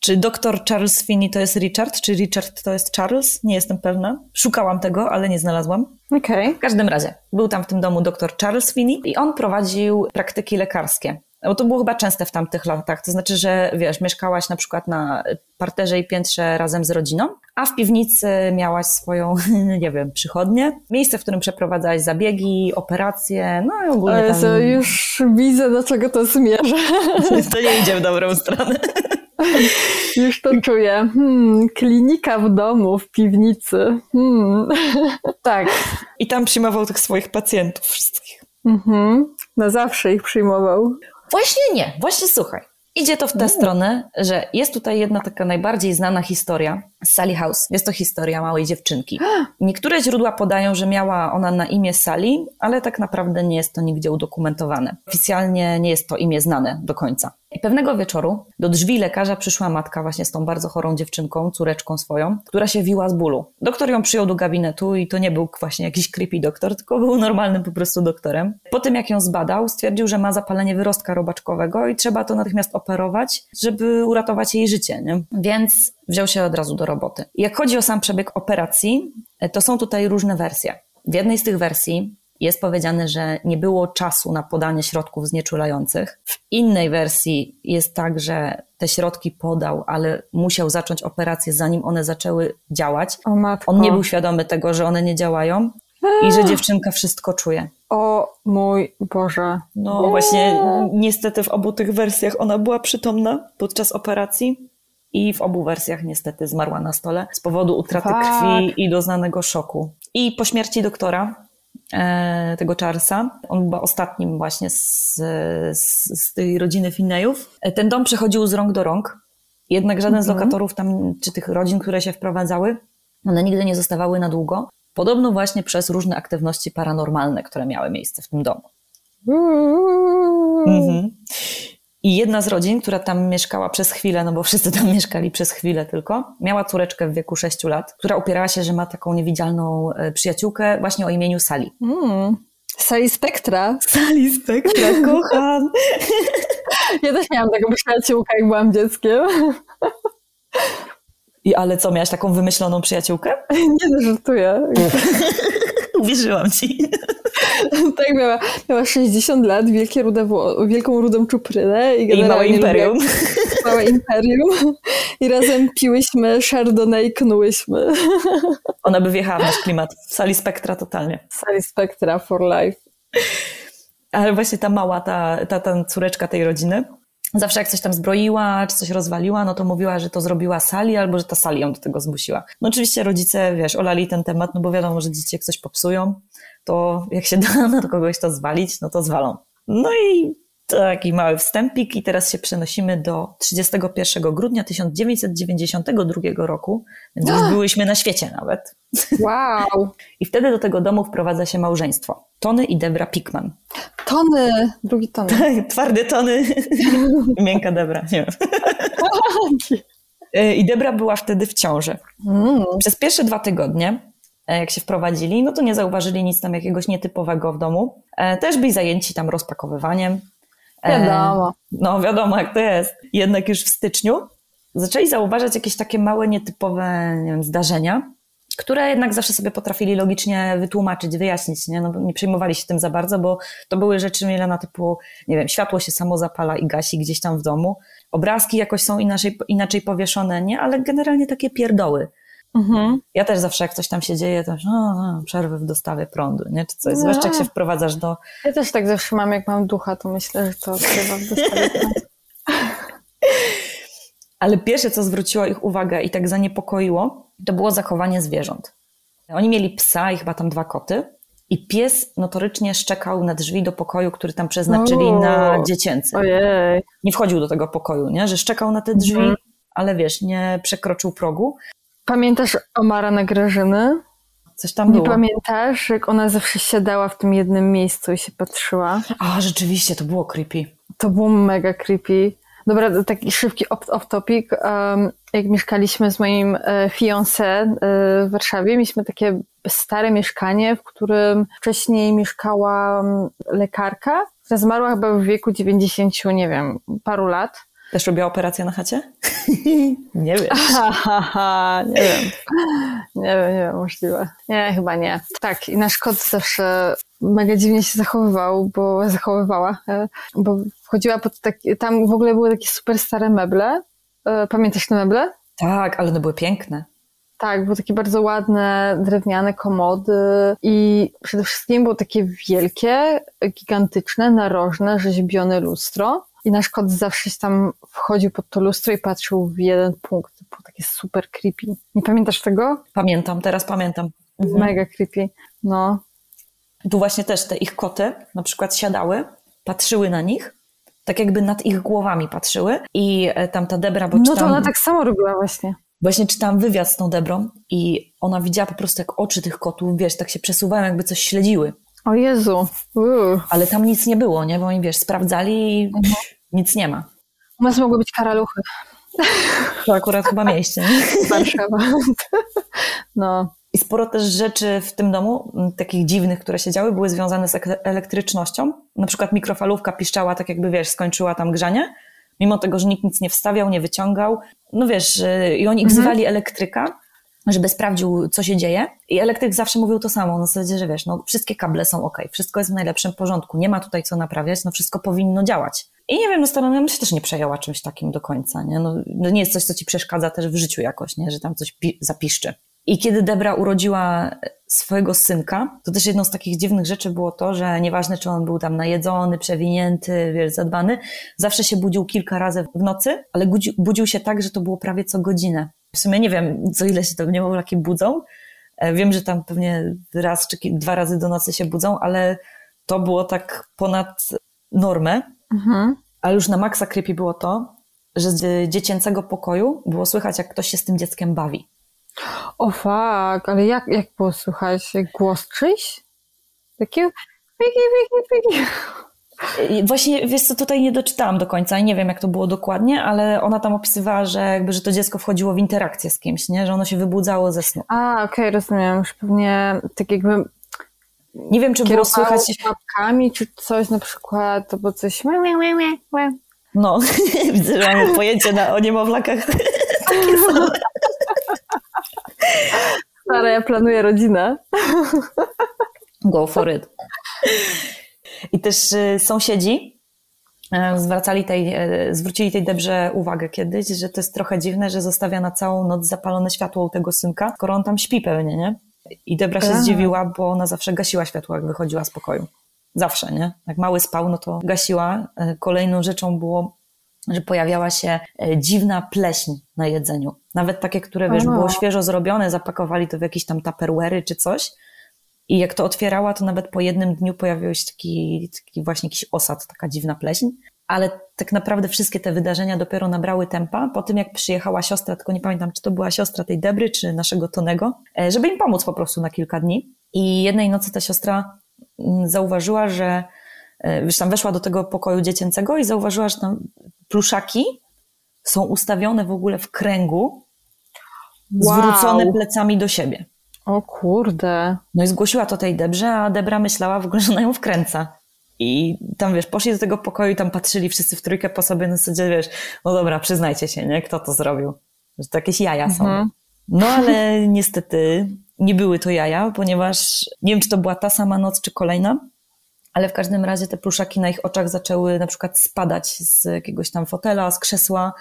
Czy doktor Charles Finney to jest Richard, czy Richard to jest Charles? Nie jestem pewna. Szukałam tego, ale nie znalazłam. Okej. W każdym razie, był tam w tym domu doktor Charles Finney i on prowadził praktyki lekarskie. Bo to było chyba częste w tamtych latach. To znaczy, że wiesz, mieszkałaś na przykład na parterze i piętrze razem z rodziną, a w piwnicy miałaś swoją, [laughs] nie wiem, przychodnię, miejsce, w którym przeprowadzałaś zabiegi, operacje, no i ogólnie Jezu, tam... już widzę, do czego to zmierza. To nie idzie w dobrą stronę. [laughs] Już to czuję. Hmm, klinika w domu, w piwnicy. Hmm. [laughs] Tak. I tam przyjmował tych swoich pacjentów wszystkich. Mhm. Na zawsze ich przyjmował. Właśnie nie, właśnie słuchaj. Idzie to w tę stronę, że jest tutaj jedna taka najbardziej znana historia z Sally House. Jest to historia małej dziewczynki. [gasps] Niektóre źródła podają, że miała ona na imię Sally, ale tak naprawdę nie jest to nigdzie udokumentowane. Oficjalnie nie jest to imię znane do końca. I pewnego wieczoru do drzwi lekarza przyszła matka właśnie z tą bardzo chorą dziewczynką, córeczką swoją, która się wiła z bólu. Doktor ją przyjął do gabinetu i to nie był właśnie jakiś creepy doktor, tylko był normalnym po prostu doktorem. Po tym jak ją zbadał, stwierdził, że ma zapalenie wyrostka robaczkowego i trzeba to natychmiast operować, żeby uratować jej życie. Nie? Więc wziął się od razu do roboty. Jak chodzi o sam przebieg operacji, to są tutaj różne wersje. W jednej z tych wersji jest powiedziane, że nie było czasu na podanie środków znieczulających. W innej wersji jest tak, że te środki podał, ale musiał zacząć operację, zanim one zaczęły działać. O matko. On nie był świadomy tego, że one nie działają i że dziewczynka wszystko czuje. O mój Boże. No właśnie, niestety w obu tych wersjach ona była przytomna podczas operacji i w obu wersjach niestety zmarła na stole z powodu utraty Fuck. krwi i doznanego szoku. I po śmierci doktora, tego Charlesa, on był ostatnim właśnie z, z, z tej rodziny Finneyów, e, ten dom przechodził z rąk do rąk, jednak żaden z Mhm. lokatorów tam, czy tych rodzin, które się wprowadzały, one nigdy nie zostawały na długo. Podobno właśnie przez różne aktywności paranormalne, które miały miejsce w tym domu. Mhm. I jedna z rodzin, która tam mieszkała przez chwilę, no bo wszyscy tam [laughs] mieszkali przez chwilę tylko, miała córeczkę w wieku 6 lat, która upierała się, że ma taką niewidzialną e, przyjaciółkę właśnie o imieniu Sali. Mm. Sali Spektra. Sali Spektra, [laughs] kocham! [laughs] Ja też miałam taką przyjaciółkę, jak byłam dzieckiem. I ale co, miałaś taką wymyśloną przyjaciółkę? Nie, no, żartuję. Uwierzyłam ci. [laughs] tak, miała, miała 60 lat, wielkie rude wielką rudą czuprynę. I, I małe imperium. [laughs] Małe imperium. I razem piłyśmy Chardonnay i knułyśmy. [laughs] Ona by wjechała w nasz klimat. W Sali Spektra totalnie. Sali Spectra for life. Ale właśnie ta mała, ta, ta, ta córeczka tej rodziny, zawsze jak coś tam zbroiła, czy coś rozwaliła, no to mówiła, że to zrobiła Sali, albo że ta Sali ją do tego zmusiła. No oczywiście rodzice, wiesz, olali ten temat, no bo wiadomo, że dzieci jak coś popsują, to jak się [laughs] da na kogoś to zwalić, no to zwalą. No i taki mały wstępik i teraz się przenosimy do 31 grudnia 1992 roku, więc już [gasps] byłyśmy na świecie nawet. [laughs] Wow. I wtedy do tego domu wprowadza się małżeństwo. Tony i Debra Pickman. Tony. Drugi Tony. Twarde tony, [laughs] miękka Debra, nie wiem. Y, I Debra była wtedy w ciąży. Mm. Przez pierwsze dwa tygodnie, jak się wprowadzili, no to nie zauważyli nic tam jakiegoś nietypowego w domu. E, Też byli zajęci tam rozpakowywaniem. E, Wiadomo. No wiadomo, jak to jest. Jednak już w styczniu zaczęli zauważać jakieś takie małe, nietypowe nie wiem, zdarzenia, które jednak zawsze sobie potrafili logicznie wytłumaczyć, wyjaśnić. Nie? No, nie przejmowali się tym za bardzo, bo to były rzeczy Milena typu, nie wiem, światło się samo zapala i gasi gdzieś tam w domu. Obrazki jakoś są inaczej, inaczej powieszone, nie? Ale generalnie takie pierdoły. Mhm. Ja też zawsze jak coś tam się dzieje, to no, no, przerwy w dostawie prądu, nie? Czy coś. Zwłaszcza jak się wprowadzasz do, Ja też tak zawsze mam, jak mam ducha, to myślę, że to trzeba w dostawie. [laughs] Ale pierwsze, co zwróciło ich uwagę i tak zaniepokoiło, to było zachowanie zwierząt. Oni mieli psa i chyba tam dwa koty. I pies notorycznie szczekał na drzwi do pokoju, który tam przeznaczyli O. na dziecięcy. Ojej. Nie wchodził do tego pokoju, nie? Że szczekał na te drzwi, Mhm. ale wiesz, nie przekroczył progu. Pamiętasz Omara na Grażyny? Coś tam Nie było. pamiętasz, jak ona zawsze siadała w tym jednym miejscu i się patrzyła? A, rzeczywiście, to było creepy. To było mega creepy. Dobra, taki szybki off- off-topic. Um, jak mieszkaliśmy z moim e, fiancé e, w Warszawie, mieliśmy takie stare mieszkanie, w którym wcześniej mieszkała mm, lekarka, która zmarła chyba w wieku 90, nie wiem, paru lat. Też robiła operację na chacie? [laughs] nie wiesz. [laughs] Ha, nie wiem. Nie wiem, nie wiem, możliwe. Nie, chyba nie. Tak, i nasz kot zawsze mega dziwnie się zachowywał, bo zachowywała, e, bo wchodziła pod taki, tam w ogóle były takie super stare meble. E, Pamiętasz te meble? Tak, ale one były piękne. Tak, były takie bardzo ładne, drewniane komody i przede wszystkim było takie wielkie, gigantyczne, narożne, rzeźbione lustro. I nasz kot zawsze się tam wchodził pod to lustro i patrzył w jeden punkt. To było takie super creepy. Nie pamiętasz tego? Pamiętam, teraz pamiętam. Mhm. Mega creepy. No. Tu właśnie też te ich koty na przykład siadały, patrzyły na nich, tak jakby nad ich głowami patrzyły i e, tam ta Debra, bo No to ona tak samo robiła właśnie. właśnie czytałam wywiad z tą Debrą i ona widziała po prostu jak oczy tych kotów, wiesz, tak się przesuwają, jakby coś śledziły. O Jezu. Uuu. Ale tam nic nie było, nie? Bo oni, wiesz, sprawdzali i Mhm. nic nie ma. U nas mogły być karaluchy. To akurat chyba mieście? Warszawa. [laughs] No. I sporo też rzeczy w tym domu, takich dziwnych, które się działy, były związane z ek- elektrycznością. Na przykład mikrofalówka piszczała tak jakby, wiesz, skończyła tam grzanie, mimo tego, że nikt nic nie wstawiał, nie wyciągał. No wiesz, y, i oni wzywali elektryka, żeby sprawdził, co się dzieje. I elektryk zawsze mówił to samo, na zasadzie, że wiesz, no wszystkie kable są ok, wszystko jest w najlepszym porządku, nie ma tutaj co naprawiać, no wszystko powinno działać. I nie wiem, no strona bym się też nie przejęła czymś takim do końca, nie? No, no nie jest coś, co ci przeszkadza też w życiu jakoś, nie? Że tam coś pi- zapiszczy. I kiedy Debra urodziła swojego synka, to też jedną z takich dziwnych rzeczy było to, że nieważne, czy on był tam najedzony, przewinięty, wiesz, zadbany, zawsze się budził kilka razy w nocy, ale budził się tak, że to było prawie co godzinę. W sumie nie wiem, co ile się to niemowlaki budzą. E, Wiem, że tam pewnie raz czy dwa razy do nocy się budzą, ale to było tak ponad normę. Mhm. Ale już na maksa creepy było to, że z dziecięcego pokoju było słychać, jak ktoś się z tym dzieckiem bawi. O fuck, ale jak, jak było słychać? Głos czyjś? Takie piki, piki, piki. Właśnie, wiesz co, tutaj nie doczytałam do końca i nie wiem, jak to było dokładnie, ale ona tam opisywała, że jakby, że to dziecko wchodziło w interakcję z kimś, nie? Że ono się wybudzało ze snu. A, okej, rozumiem. Już pewnie tak jakby Nie wiem, czy było kierowało słychać... łapkami, czy coś na przykład, to było coś. No, [laughs] widzę, że mamy pojęcie na, o niemowlakach. Stara, ja planuję rodzinę. Go for it. I też y, sąsiedzi e, zwracali tej, e, zwrócili tej Debrze uwagę kiedyś, że to jest trochę dziwne, że zostawia na całą noc zapalone światło u tego synka, skoro on tam śpi pewnie, nie? I Debra się Aha. zdziwiła, bo ona zawsze gasiła światło, jak wychodziła z pokoju. Zawsze, nie? Jak mały spał, no to gasiła. Kolejną rzeczą było, że pojawiała się dziwna pleśń na jedzeniu. Nawet takie, które, wiesz, było świeżo zrobione, zapakowali to w jakieś tam taperwery czy coś. I jak to otwierała, to nawet po jednym dniu pojawił się taki, taki właśnie jakiś osad, taka dziwna pleśń. Ale tak naprawdę wszystkie te wydarzenia dopiero nabrały tempa po tym, jak przyjechała siostra, tylko nie pamiętam, czy to była siostra tej Debry, czy naszego Tonego, e, żeby im pomóc po prostu na kilka dni. I jednej nocy ta siostra mm, zauważyła, że e, wiesz, tam weszła do tego pokoju dziecięcego i zauważyła, że tam pluszaki są ustawione w ogóle w kręgu, Wow. zwrócone plecami do siebie. O kurde. No i zgłosiła to tej Debrze, a Debra myślała w ogóle, że ona ją wkręca. I tam, wiesz, poszli do tego pokoju i tam patrzyli wszyscy w trójkę po sobie, na zasadzie, wiesz, no dobra, przyznajcie się, nie? Kto to zrobił? Że to jakieś jaja są. Mhm. No ale [laughs] niestety nie były to jaja, ponieważ nie wiem, czy to była ta sama noc, czy kolejna, ale w każdym razie te pluszaki na ich oczach zaczęły na przykład spadać z jakiegoś tam fotela, z krzesła,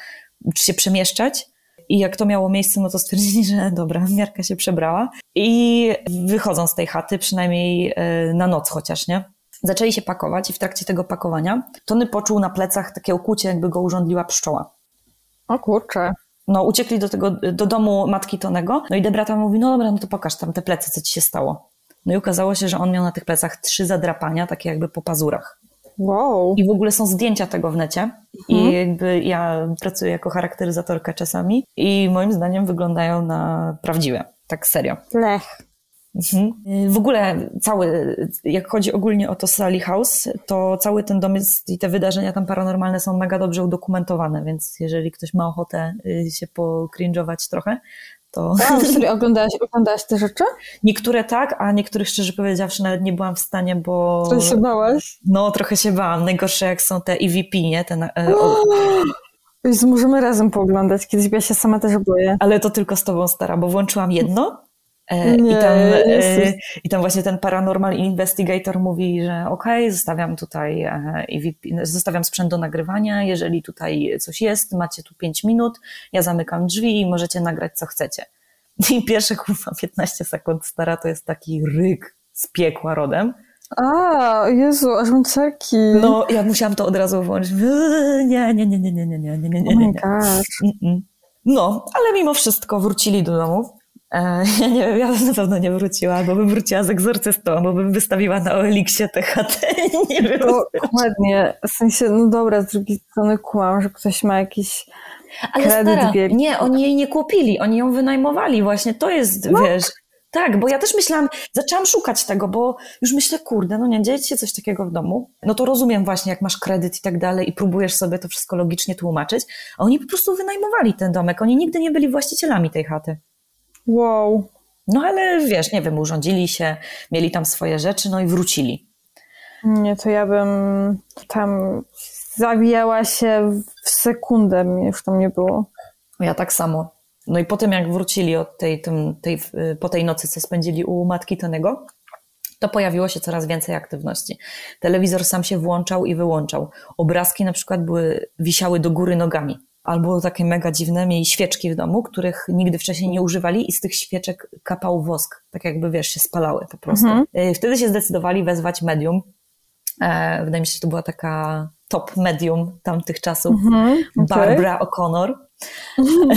czy się przemieszczać. I jak to miało miejsce, no to stwierdzili, [laughs] że dobra, miarka się przebrała. I wychodzą z tej chaty, przynajmniej e, na noc chociaż, nie? Zaczęli się pakować i w trakcie tego pakowania Tony poczuł na plecach takie ukucie, jakby go urządliła pszczoła. O kurczę. No, uciekli do tego, do domu matki Tonego, no i Debra tam mówi, no dobra, no to pokaż tam te plecy, co ci się stało. No i okazało się, że on miał na tych plecach trzy zadrapania, takie jakby po pazurach. Wow. I w ogóle są zdjęcia tego w necie. I jakby ja pracuję jako charakteryzatorka czasami i moim zdaniem wyglądają na prawdziwe. Tak serio. Lech. Mhm. W ogóle cały, jak chodzi ogólnie o to Sally House, to cały ten dom jest i te wydarzenia tam paranormalne są mega dobrze udokumentowane, więc jeżeli ktoś ma ochotę y, się pokringować trochę, to Wow, [laughs] serio, oglądałaś, oglądałaś te rzeczy? niektóre tak, a niektórych szczerze powiedziawszy nawet nie byłam w stanie, bo Co się bałaś? no trochę się bałam. Najgorsze jak są te EVP, nie? Te, na- e, o, [gasps] możemy razem pooglądać, kiedyś ja się sama też boję. ale to tylko z tobą stara, bo włączyłam jedno Nie, i, tam, e, Jezus. i tam właśnie ten paranormal investigator mówi, że okej, zostawiam tutaj e, EVP, zostawiam sprzęt do nagrywania, jeżeli tutaj coś jest, macie tu 5 minut, ja zamykam drzwi i możecie nagrać co chcecie. I pierwsze kurwa 15 sekund stara to jest taki ryk z piekła rodem. A, Jezu, aż mam cerki. No, ja musiałam to od razu włączyć. Nie, nie, nie, nie, nie, nie, nie, nie, nie, nie, oh my nie. No, ale mimo wszystko wrócili do domu. E, [laughs] ja nie wiem, ja na pewno nie wróciła, bo bym wróciła z egzorcystą, bo bym wystawiła na Oeliksie tę chatę. [laughs] Nie wiem. Dokładnie. W sensie, no dobra, z drugiej strony kłam, że ktoś ma jakiś Ale kredyt stara, wielki. nie, oni jej nie kupili, oni ją wynajmowali właśnie, to jest, wiesz... Tak, bo ja też myślałam, zaczęłam szukać tego, bo już myślę, kurde, no nie, dzieje się coś takiego w domu. No to rozumiem właśnie, jak masz kredyt i tak dalej i próbujesz sobie to wszystko logicznie tłumaczyć, a oni po prostu wynajmowali ten domek, oni nigdy nie byli właścicielami tej chaty. Wow. No ale wiesz, nie wiem, urządzili się, mieli tam swoje rzeczy, no i wrócili. Nie, to ja bym tam zawijała się w sekundę, już tam nie było. Ja tak samo. No i potem jak wrócili od tej, tym, tej, po tej nocy, co spędzili u matki Tonego, to pojawiło się coraz więcej aktywności. Telewizor sam się włączał i wyłączał. Obrazki na przykład były, wisiały do góry nogami. Albo takie mega dziwne, mieli świeczki w domu, których nigdy wcześniej nie używali i z tych świeczek kapał wosk. Tak jakby, wiesz, się spalały po prostu. Y, Wtedy się zdecydowali wezwać medium. E, wydaje mi się, że to była taka top medium tamtych czasów. Mhm, okej. Barbara O'Connor.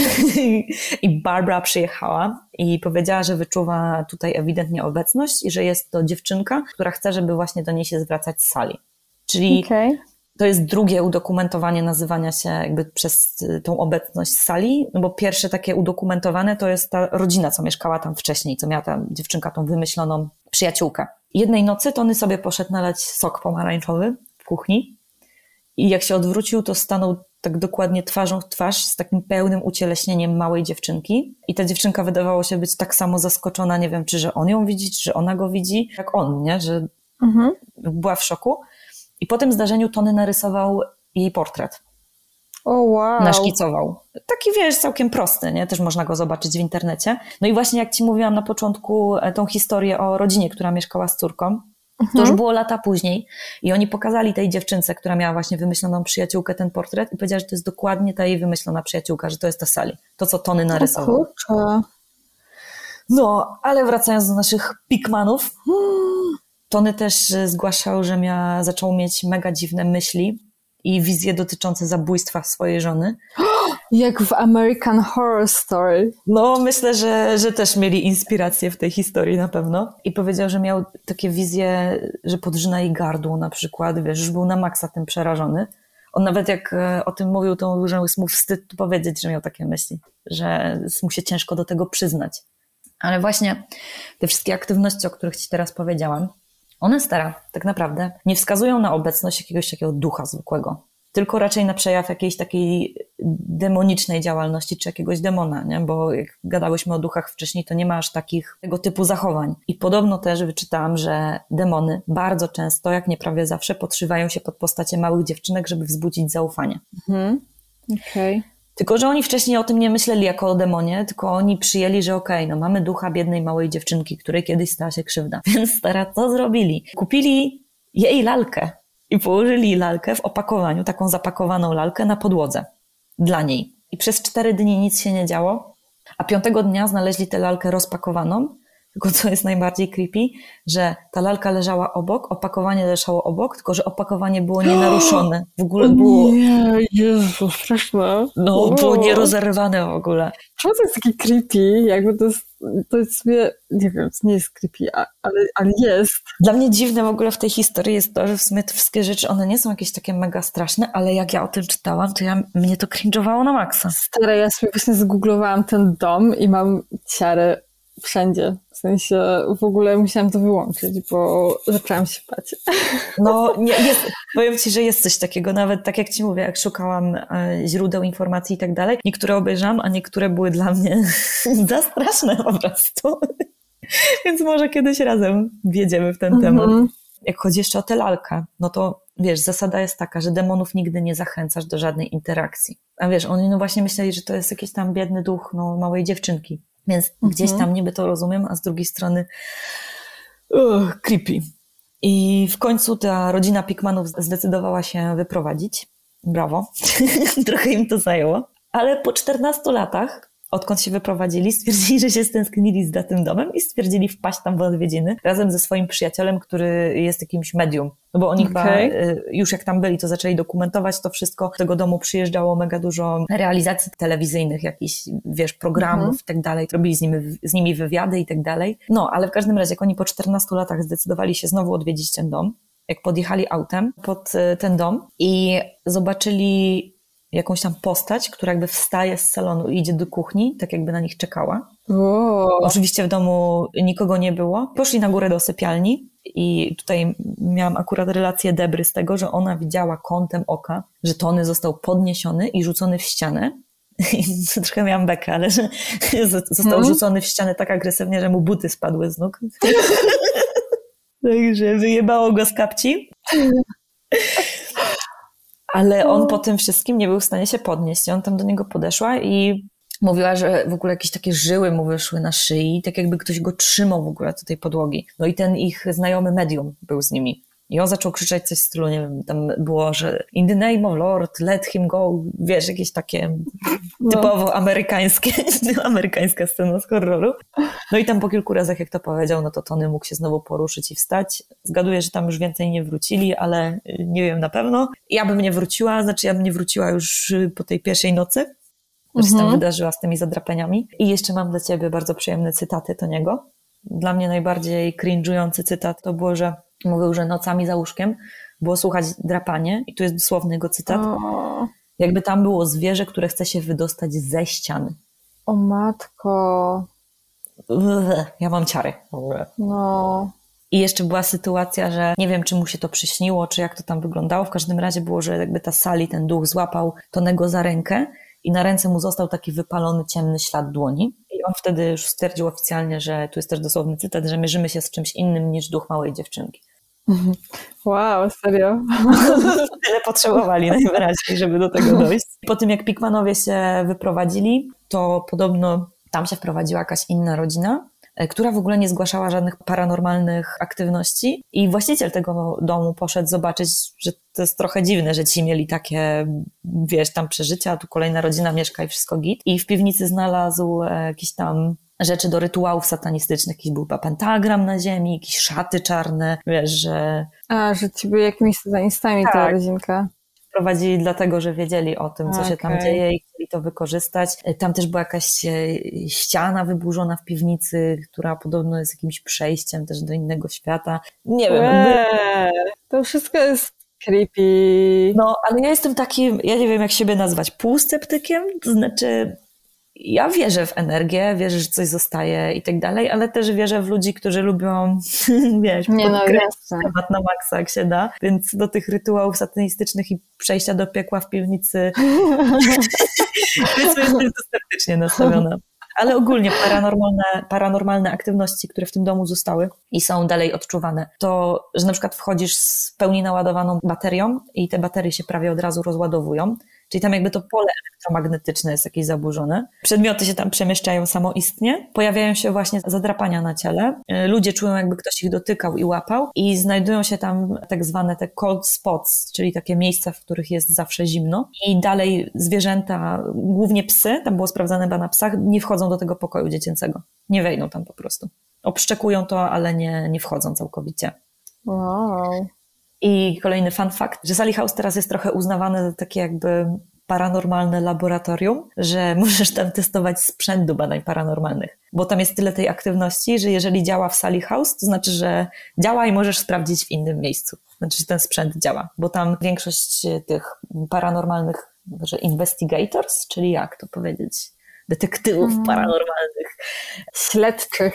[laughs] I Barbara przyjechała i powiedziała, że wyczuwa tutaj ewidentnie obecność i że jest to dziewczynka, która chce, żeby właśnie do niej się zwracać z sali. Czyli Okej. To jest drugie udokumentowanie nazywania się jakby przez y, tą obecność sali, no bo pierwsze takie udokumentowane to jest ta rodzina, co mieszkała tam wcześniej, co miała ta dziewczynka tą wymyśloną przyjaciółkę. Jednej nocy Tony sobie poszedł nalać sok pomarańczowy w kuchni i jak się odwrócił, to stanął tak dokładnie twarzą w twarz z takim pełnym ucieleśnieniem małej dziewczynki. I ta dziewczynka wydawało się być tak samo zaskoczona, nie wiem, czy że on ją widzi, czy że ona go widzi, jak on, nie? Że Mhm. była w szoku. I po tym zdarzeniu Tony narysował jej portret. O wow. Naszkicował. Taki, wiesz, całkiem prosty, nie? Też można go zobaczyć w internecie. No i właśnie jak ci mówiłam na początku e, tą historię o rodzinie, która mieszkała z córką, to już było lata później i oni pokazali tej dziewczynce, która miała właśnie wymyśloną przyjaciółkę, ten portret i powiedziała, że to jest dokładnie ta jej wymyślona przyjaciółka, że to jest ta Sally. To, co Tony narysował. No, ale wracając do naszych pikmanów, Tony też e, zgłaszał, że mia, zaczął mieć mega dziwne myśli i wizje dotyczące zabójstwa swojej żony. [gasps] Jak w American Horror Story. No, myślę, że, że też mieli inspirację w tej historii na pewno. I powiedział, że miał takie wizje, że podrzyna jej gardło na przykład, wiesz, już był na maksa tym przerażony. On nawet jak e, o tym mówił, to że jest mu wstyd powiedzieć, że miał takie myśli, że mu się ciężko do tego przyznać. Ale właśnie te wszystkie aktywności, o których Ci teraz powiedziałam, one stara, tak naprawdę, nie wskazują na obecność jakiegoś takiego ducha zwykłego, tylko raczej na przejaw jakiejś takiej demonicznej działalności czy jakiegoś demona, nie? bo jak gadałyśmy o duchach wcześniej, to nie ma aż takich tego typu zachowań. I podobno też wyczytałam, że demony bardzo często, jak nie prawie zawsze, podszywają się pod postacie małych dziewczynek, żeby wzbudzić zaufanie. Mhm. Okej. Tylko, że oni wcześniej o tym nie myśleli jako o demonie, tylko oni przyjęli, że okej, no mamy ducha biednej małej dziewczynki, której kiedyś stała się krzywda. [laughs] Więc stara, co zrobili? Kupili jej lalkę i położyli lalkę w opakowaniu, taką zapakowaną lalkę na podłodze dla niej. I przez cztery dni nic się nie działo, a piątego dnia znaleźli tę lalkę rozpakowaną, tylko co jest najbardziej creepy, że ta lalka leżała obok, opakowanie leżało obok, tylko że opakowanie było [gasps] nienaruszone. W ogóle było, Nie, Jezu, straszne. no, O. było nierozerwane w ogóle. Czemu to jest taki creepy? Jakby to jest, to jest sobie, nie wiem, to nie jest creepy, ale, ale jest. Dla mnie dziwne w ogóle w tej historii jest to, że w sumie te wszystkie rzeczy, one nie są jakieś takie mega straszne, ale jak ja o tym czytałam, to ja, mnie to cringe'owało na maksa. Stara, ja sobie właśnie zgooglowałam ten dom i mam ciary wszędzie. W sensie w ogóle musiałam to wyłączyć, bo zaczęłam się bać. No, nie, jest, powiem Ci, że jest coś takiego, nawet tak jak Ci mówię, jak szukałam e, źródeł informacji i tak dalej, niektóre obejrzałam, a niektóre były dla mnie [laughs] za straszne po prostu. [laughs] Więc może kiedyś razem wjedziemy w ten temat. Mhm. Jak chodzi jeszcze o tę lalkę, no to wiesz, zasada jest taka, że demonów nigdy nie zachęcasz do żadnej interakcji. A wiesz, oni no właśnie myśleli, że to jest jakiś tam biedny duch no, małej dziewczynki. Więc gdzieś tam niby to rozumiem, a z drugiej strony uh, creepy. I w końcu ta rodzina Pikmanów zdecydowała się wyprowadzić. Brawo. [laughs] Trochę im to zajęło. Ale po 14 latach, odkąd się wyprowadzili, stwierdzili, że się stęsknili za tym domem i stwierdzili wpaść tam w odwiedziny razem ze swoim przyjacielem, który jest jakimś medium. No bo oni chyba Okej. y, już jak tam byli, to zaczęli dokumentować to wszystko. Do tego domu przyjeżdżało mega dużo realizacji telewizyjnych, jakichś, wiesz, programów Mhm. i tak dalej. Robili z nimi, z nimi wywiady i tak dalej. No, ale w każdym razie, jak oni po 14 latach zdecydowali się znowu odwiedzić ten dom, jak podjechali autem pod y, ten dom i zobaczyli jakąś tam postać, która jakby wstaje z salonu i idzie do kuchni, tak jakby na nich czekała. O, Oczywiście w domu nikogo nie było. Poszli na górę do sypialni i tutaj miałam akurat relację Debry z tego, że ona widziała kątem oka, że Tony został podniesiony i rzucony w ścianę. [laughs] I trochę miałam bekę, ale że [laughs] został Mhm. rzucony w ścianę tak agresywnie, że mu buty spadły z nóg. [laughs] Także wyjebało go z kapci. Ale on po tym wszystkim nie był w stanie się podnieść. I on tam do niego podeszła i mówiła, że w ogóle jakieś takie żyły mu wyszły na szyi, tak jakby ktoś go trzymał w ogóle do tej podłogi. No i ten ich znajomy medium był z nimi. I on zaczął krzyczeć coś w stylu, nie wiem, tam było, że in the name of Lord, let him go, wiesz, jakieś takie typowo amerykańskie, [laughs] amerykańska scena z horroru. No i tam po kilku razach, jak to powiedział, no to Tony mógł się znowu poruszyć i wstać. Zgaduję, że tam już więcej nie wrócili, ale y, nie wiem na pewno. Ja bym nie wróciła, znaczy ja bym nie wróciła już y, po tej pierwszej nocy, co się tam Mhm. wydarzyła z tymi zadrapaniami. I jeszcze mam dla ciebie bardzo przyjemne cytaty to niego. Dla mnie najbardziej cringe'ujący cytat to było, że mówił, że nocami za łóżkiem było słuchać drapanie i tu jest dosłowny jego cytat. O, Jakby tam było zwierzę, które chce się wydostać ze ścian. o matko, Ja mam ciary. no. I jeszcze była sytuacja, że nie wiem, czy mu się to przyśniło, czy jak to tam wyglądało. W każdym razie było, że jakby ta sali, ten duch złapał Tonego za rękę i na ręce mu został taki wypalony, ciemny ślad dłoni. I on wtedy już stwierdził oficjalnie, że tu jest też dosłowny cytat, że mierzymy się z czymś innym niż duch małej dziewczynki. Wow, serio? [laughs] Tyle potrzebowali najwyraźniej, żeby do tego dojść. Po tym, jak Pikmanowie się wyprowadzili, to podobno tam się wprowadziła jakaś inna rodzina, która w ogóle nie zgłaszała żadnych paranormalnych aktywności. I właściciel tego domu poszedł zobaczyć, że to jest trochę dziwne, że ci mieli takie, wiesz, tam przeżycia, tu kolejna rodzina mieszka i wszystko git. I w piwnicy znalazł e, jakieś tam rzeczy do rytuałów satanistycznych, jakiś był pentagram na ziemi, jakieś szaty czarne, wiesz, że A, że ci byli jakimiś satanistami ta Tak. rodzinka. Prowadzili dlatego, że wiedzieli o tym, co się tam dzieje i chcieli to wykorzystać. Tam też była jakaś e, ściana wyburzona w piwnicy, która podobno jest jakimś przejściem też do innego świata. Nie wiem. Eee, to wszystko jest creepy. No, ale ja jestem takim, ja nie wiem jak siebie nazwać, półsceptykiem, to znaczy ja wierzę w energię, wierzę, że coś zostaje i tak dalej, ale też wierzę w ludzi, którzy lubią, [laughs] wiesz, Nie no, temat na maksa, jak się da. Więc do tych rytuałów satanistycznych i przejścia do piekła w piwnicy [laughs] jestem sceptycznie nastawiona. Ale ogólnie paranormalne, paranormalne aktywności, które w tym domu zostały i są dalej odczuwane, to, że na przykład wchodzisz z pełni naładowaną baterią i te baterie się prawie od razu rozładowują. Czyli tam jakby to pole elektromagnetyczne jest jakieś zaburzone. Przedmioty się tam przemieszczają samoistnie. Pojawiają się właśnie zadrapania na ciele. Y, Ludzie czują jakby ktoś ich dotykał i łapał i znajdują się tam tak zwane te cold spots, czyli takie miejsca, w których jest zawsze zimno. I dalej zwierzęta, głównie psy, tam było sprawdzane chyba na psach, nie wchodzą do tego pokoju dziecięcego. Nie wejdą tam po prostu. Obszczekują to, ale nie, nie wchodzą całkowicie. Wow. I kolejny fun fact, że Sally House teraz jest trochę uznawane za takie jakby paranormalne laboratorium, że [laughs] możesz tam testować sprzęt do badań paranormalnych, bo tam jest tyle tej aktywności, że jeżeli działa w Sally House, to znaczy, że działa i możesz sprawdzić w innym miejscu. Znaczy, że ten sprzęt działa, bo tam większość tych paranormalnych, że investigators, czyli jak to powiedzieć, detektywów paranormalnych, Śledczych.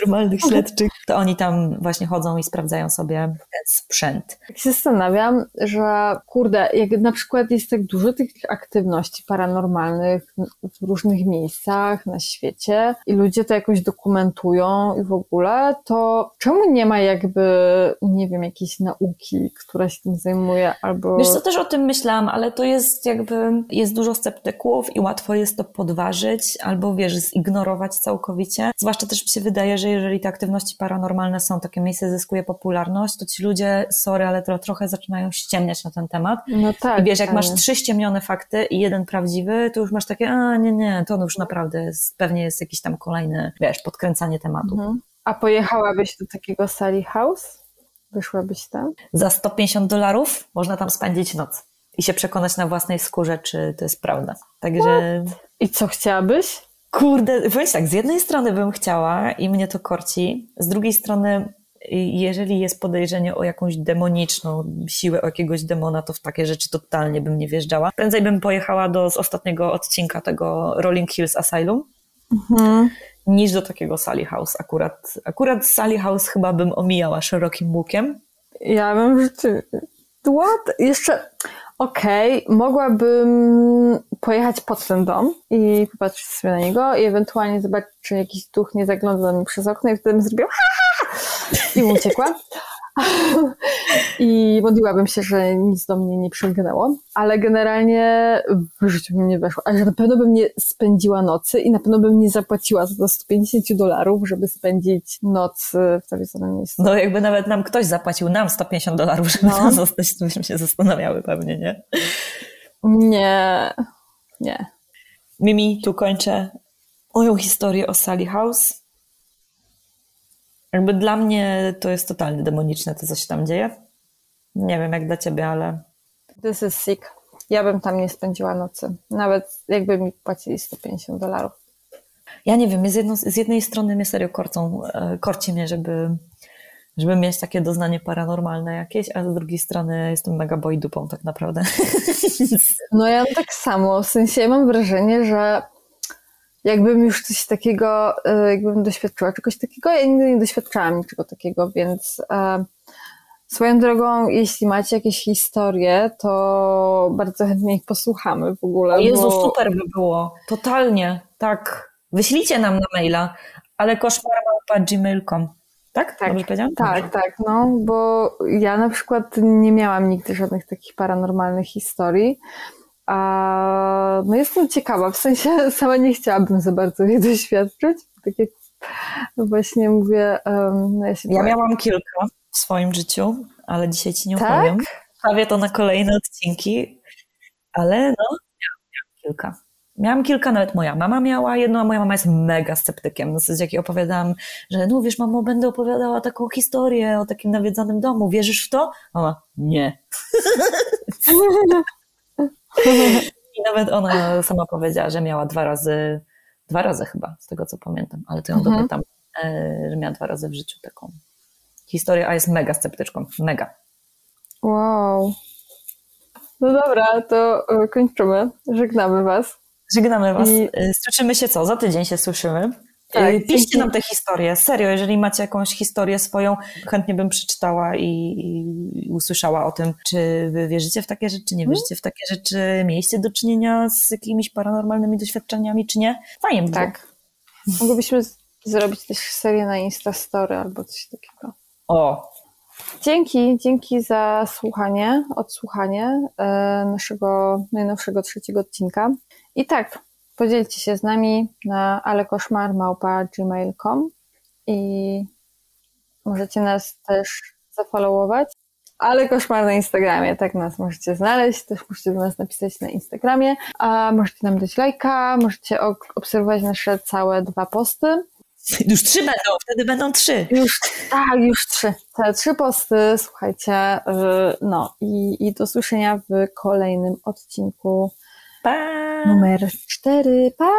Paranormalnych śledczych, to oni tam właśnie chodzą i sprawdzają sobie ten sprzęt. Tak się zastanawiam, że kurde, jak na przykład jest tak dużo tych aktywności paranormalnych w różnych miejscach na świecie i ludzie to jakoś dokumentują i w ogóle, to czemu nie ma jakby, nie wiem, jakiejś nauki, która się tym zajmuje, albo... Wiesz co, też o tym myślałam, ale to jest jakby, jest dużo sceptyków i łatwo jest to podważyć albo wiesz, zignorować całkowicie. Zwłaszcza też mi się wydaje, że jeżeli te aktywności paranormalne są, takie miejsce zyskuje popularność, to ci ludzie, sorry, ale to trochę zaczynają ściemniać na ten temat. No tak. I wiesz, jak masz ale- trzy ściemnione fakty i jeden prawdziwy, to już masz takie, a nie, nie, to już naprawdę jest, pewnie jest jakiś tam kolejny, wiesz, podkręcanie tematu. Mhm. A pojechałabyś do takiego Sally House? Wyszłabyś tam? Za 150 dolarów można tam spędzić noc i się przekonać na własnej skórze, czy to jest prawda. Także, I co chciałabyś? Kurde, powiem ci tak, z jednej strony bym chciała i mnie to korci, z drugiej strony, jeżeli jest podejrzenie o jakąś demoniczną siłę, o jakiegoś demona, to w takie rzeczy totalnie bym nie wjeżdżała. Prędzej bym pojechała do z ostatniego odcinka tego Rolling Hills Asylum, Mhm. niż do takiego Sally House akurat. Akurat Sally House chyba bym omijała szerokim łukiem. Ja bym rzeczywiście... What? Jeszcze... Okej, mogłabym pojechać pod ten dom i popatrzeć sobie na niego i ewentualnie zobaczyć, czy jakiś duch nie zagląda mnie przez okno i wtedy bym zrobiła! [laughs] i uciekła. I modliłabym się, że nic do mnie nie przylgnęło, ale generalnie w życiu bym nie weszła. Ale na pewno bym nie spędziła nocy i na pewno bym nie zapłaciła za to 150 dolarów, żeby spędzić noc w zawiedzonym miejscu. No jakby nawet nam ktoś zapłacił nam 150 dolarów, żeby No. zostać, to byśmy się zastanawiały pewnie, nie? Nie, nie. Mimi, tu kończę moją historię o Sally House. Jakby dla mnie to jest totalnie demoniczne, to co się tam dzieje. Nie wiem jak dla ciebie, ale This is sick. Ja bym tam nie spędziła nocy. Nawet jakby mi płacili 150 dolarów. ja nie wiem, z, jedno, z jednej strony mnie serio korcą, e, korci mnie, żeby, żeby mieć takie doznanie paranormalne jakieś, a z drugiej strony jestem mega boi dupą tak naprawdę. [laughs] No ja tak samo, w sensie ja mam wrażenie, że jakbym już coś takiego, e, jakbym doświadczyła czegoś takiego, ja nigdy nie doświadczałam niczego takiego, więc e, swoją drogą, jeśli macie jakieś historie, to bardzo chętnie ich posłuchamy w ogóle. Jezu, bo... super by było. Totalnie, tak. Wyślijcie nam na maila, ale koszmarmałpa.gmail.com. Tak? Tak, tak, tak, no, bo ja na przykład nie miałam nigdy żadnych takich paranormalnych historii, a no jestem ciekawa, w sensie [laughs] sama nie chciałabym za bardzo ich doświadczyć, tak jak właśnie mówię, no ja się Ja miałam kilka w swoim życiu, ale dzisiaj ci nie Tak? opowiem. Stawię to na kolejne odcinki, ale no, miałam, miałam kilka. Miałam kilka, nawet moja mama miała jedno, a moja mama jest mega sceptykiem. W zasadzie jak jej opowiadałam, że no wiesz, mamo, będę opowiadała taką historię o takim nawiedzanym domu, wierzysz w to? Mama, nie. [laughs] I nawet ona sama powiedziała, że miała dwa razy, dwa razy chyba, z tego co pamiętam, ale to ją Mhm. dopytam, e, że miała dwa razy w życiu taką historię, a jest mega sceptyczką, mega. Wow. No dobra, to e, kończymy. Żegnamy Was. Żegnamy Was. I- E, Słyszymy się co? Za tydzień się słyszymy. Tak, dzięki. Piszcie nam te historie, serio, jeżeli macie jakąś historię swoją, chętnie bym przeczytała i, i usłyszała o tym, czy wy wierzycie w takie rzeczy, nie wierzycie w takie rzeczy, mieliście do czynienia z jakimiś paranormalnymi doświadczeniami, czy nie? Fajnie by. Tak. Moglibyśmy zrobić też serię na Instastory albo coś takiego. O, Dzięki, dzięki za słuchanie, odsłuchanie e, naszego najnowszego trzeciego odcinka. I tak, podzielcie się z nami na alekoszmarmałpa.gmail.com i możecie nas też zafollowować. Ale koszmar na Instagramie, tak nas możecie znaleźć, też możecie do nas napisać na Instagramie, a możecie nam dać lajka, możecie obserwować nasze całe dwa posty. już trzy będą, wtedy będą trzy. Już, tak, już trzy. Te trzy posty, słuchajcie, yy, no i, i do słyszenia w kolejnym odcinku Pa! Numer cztery. Pa!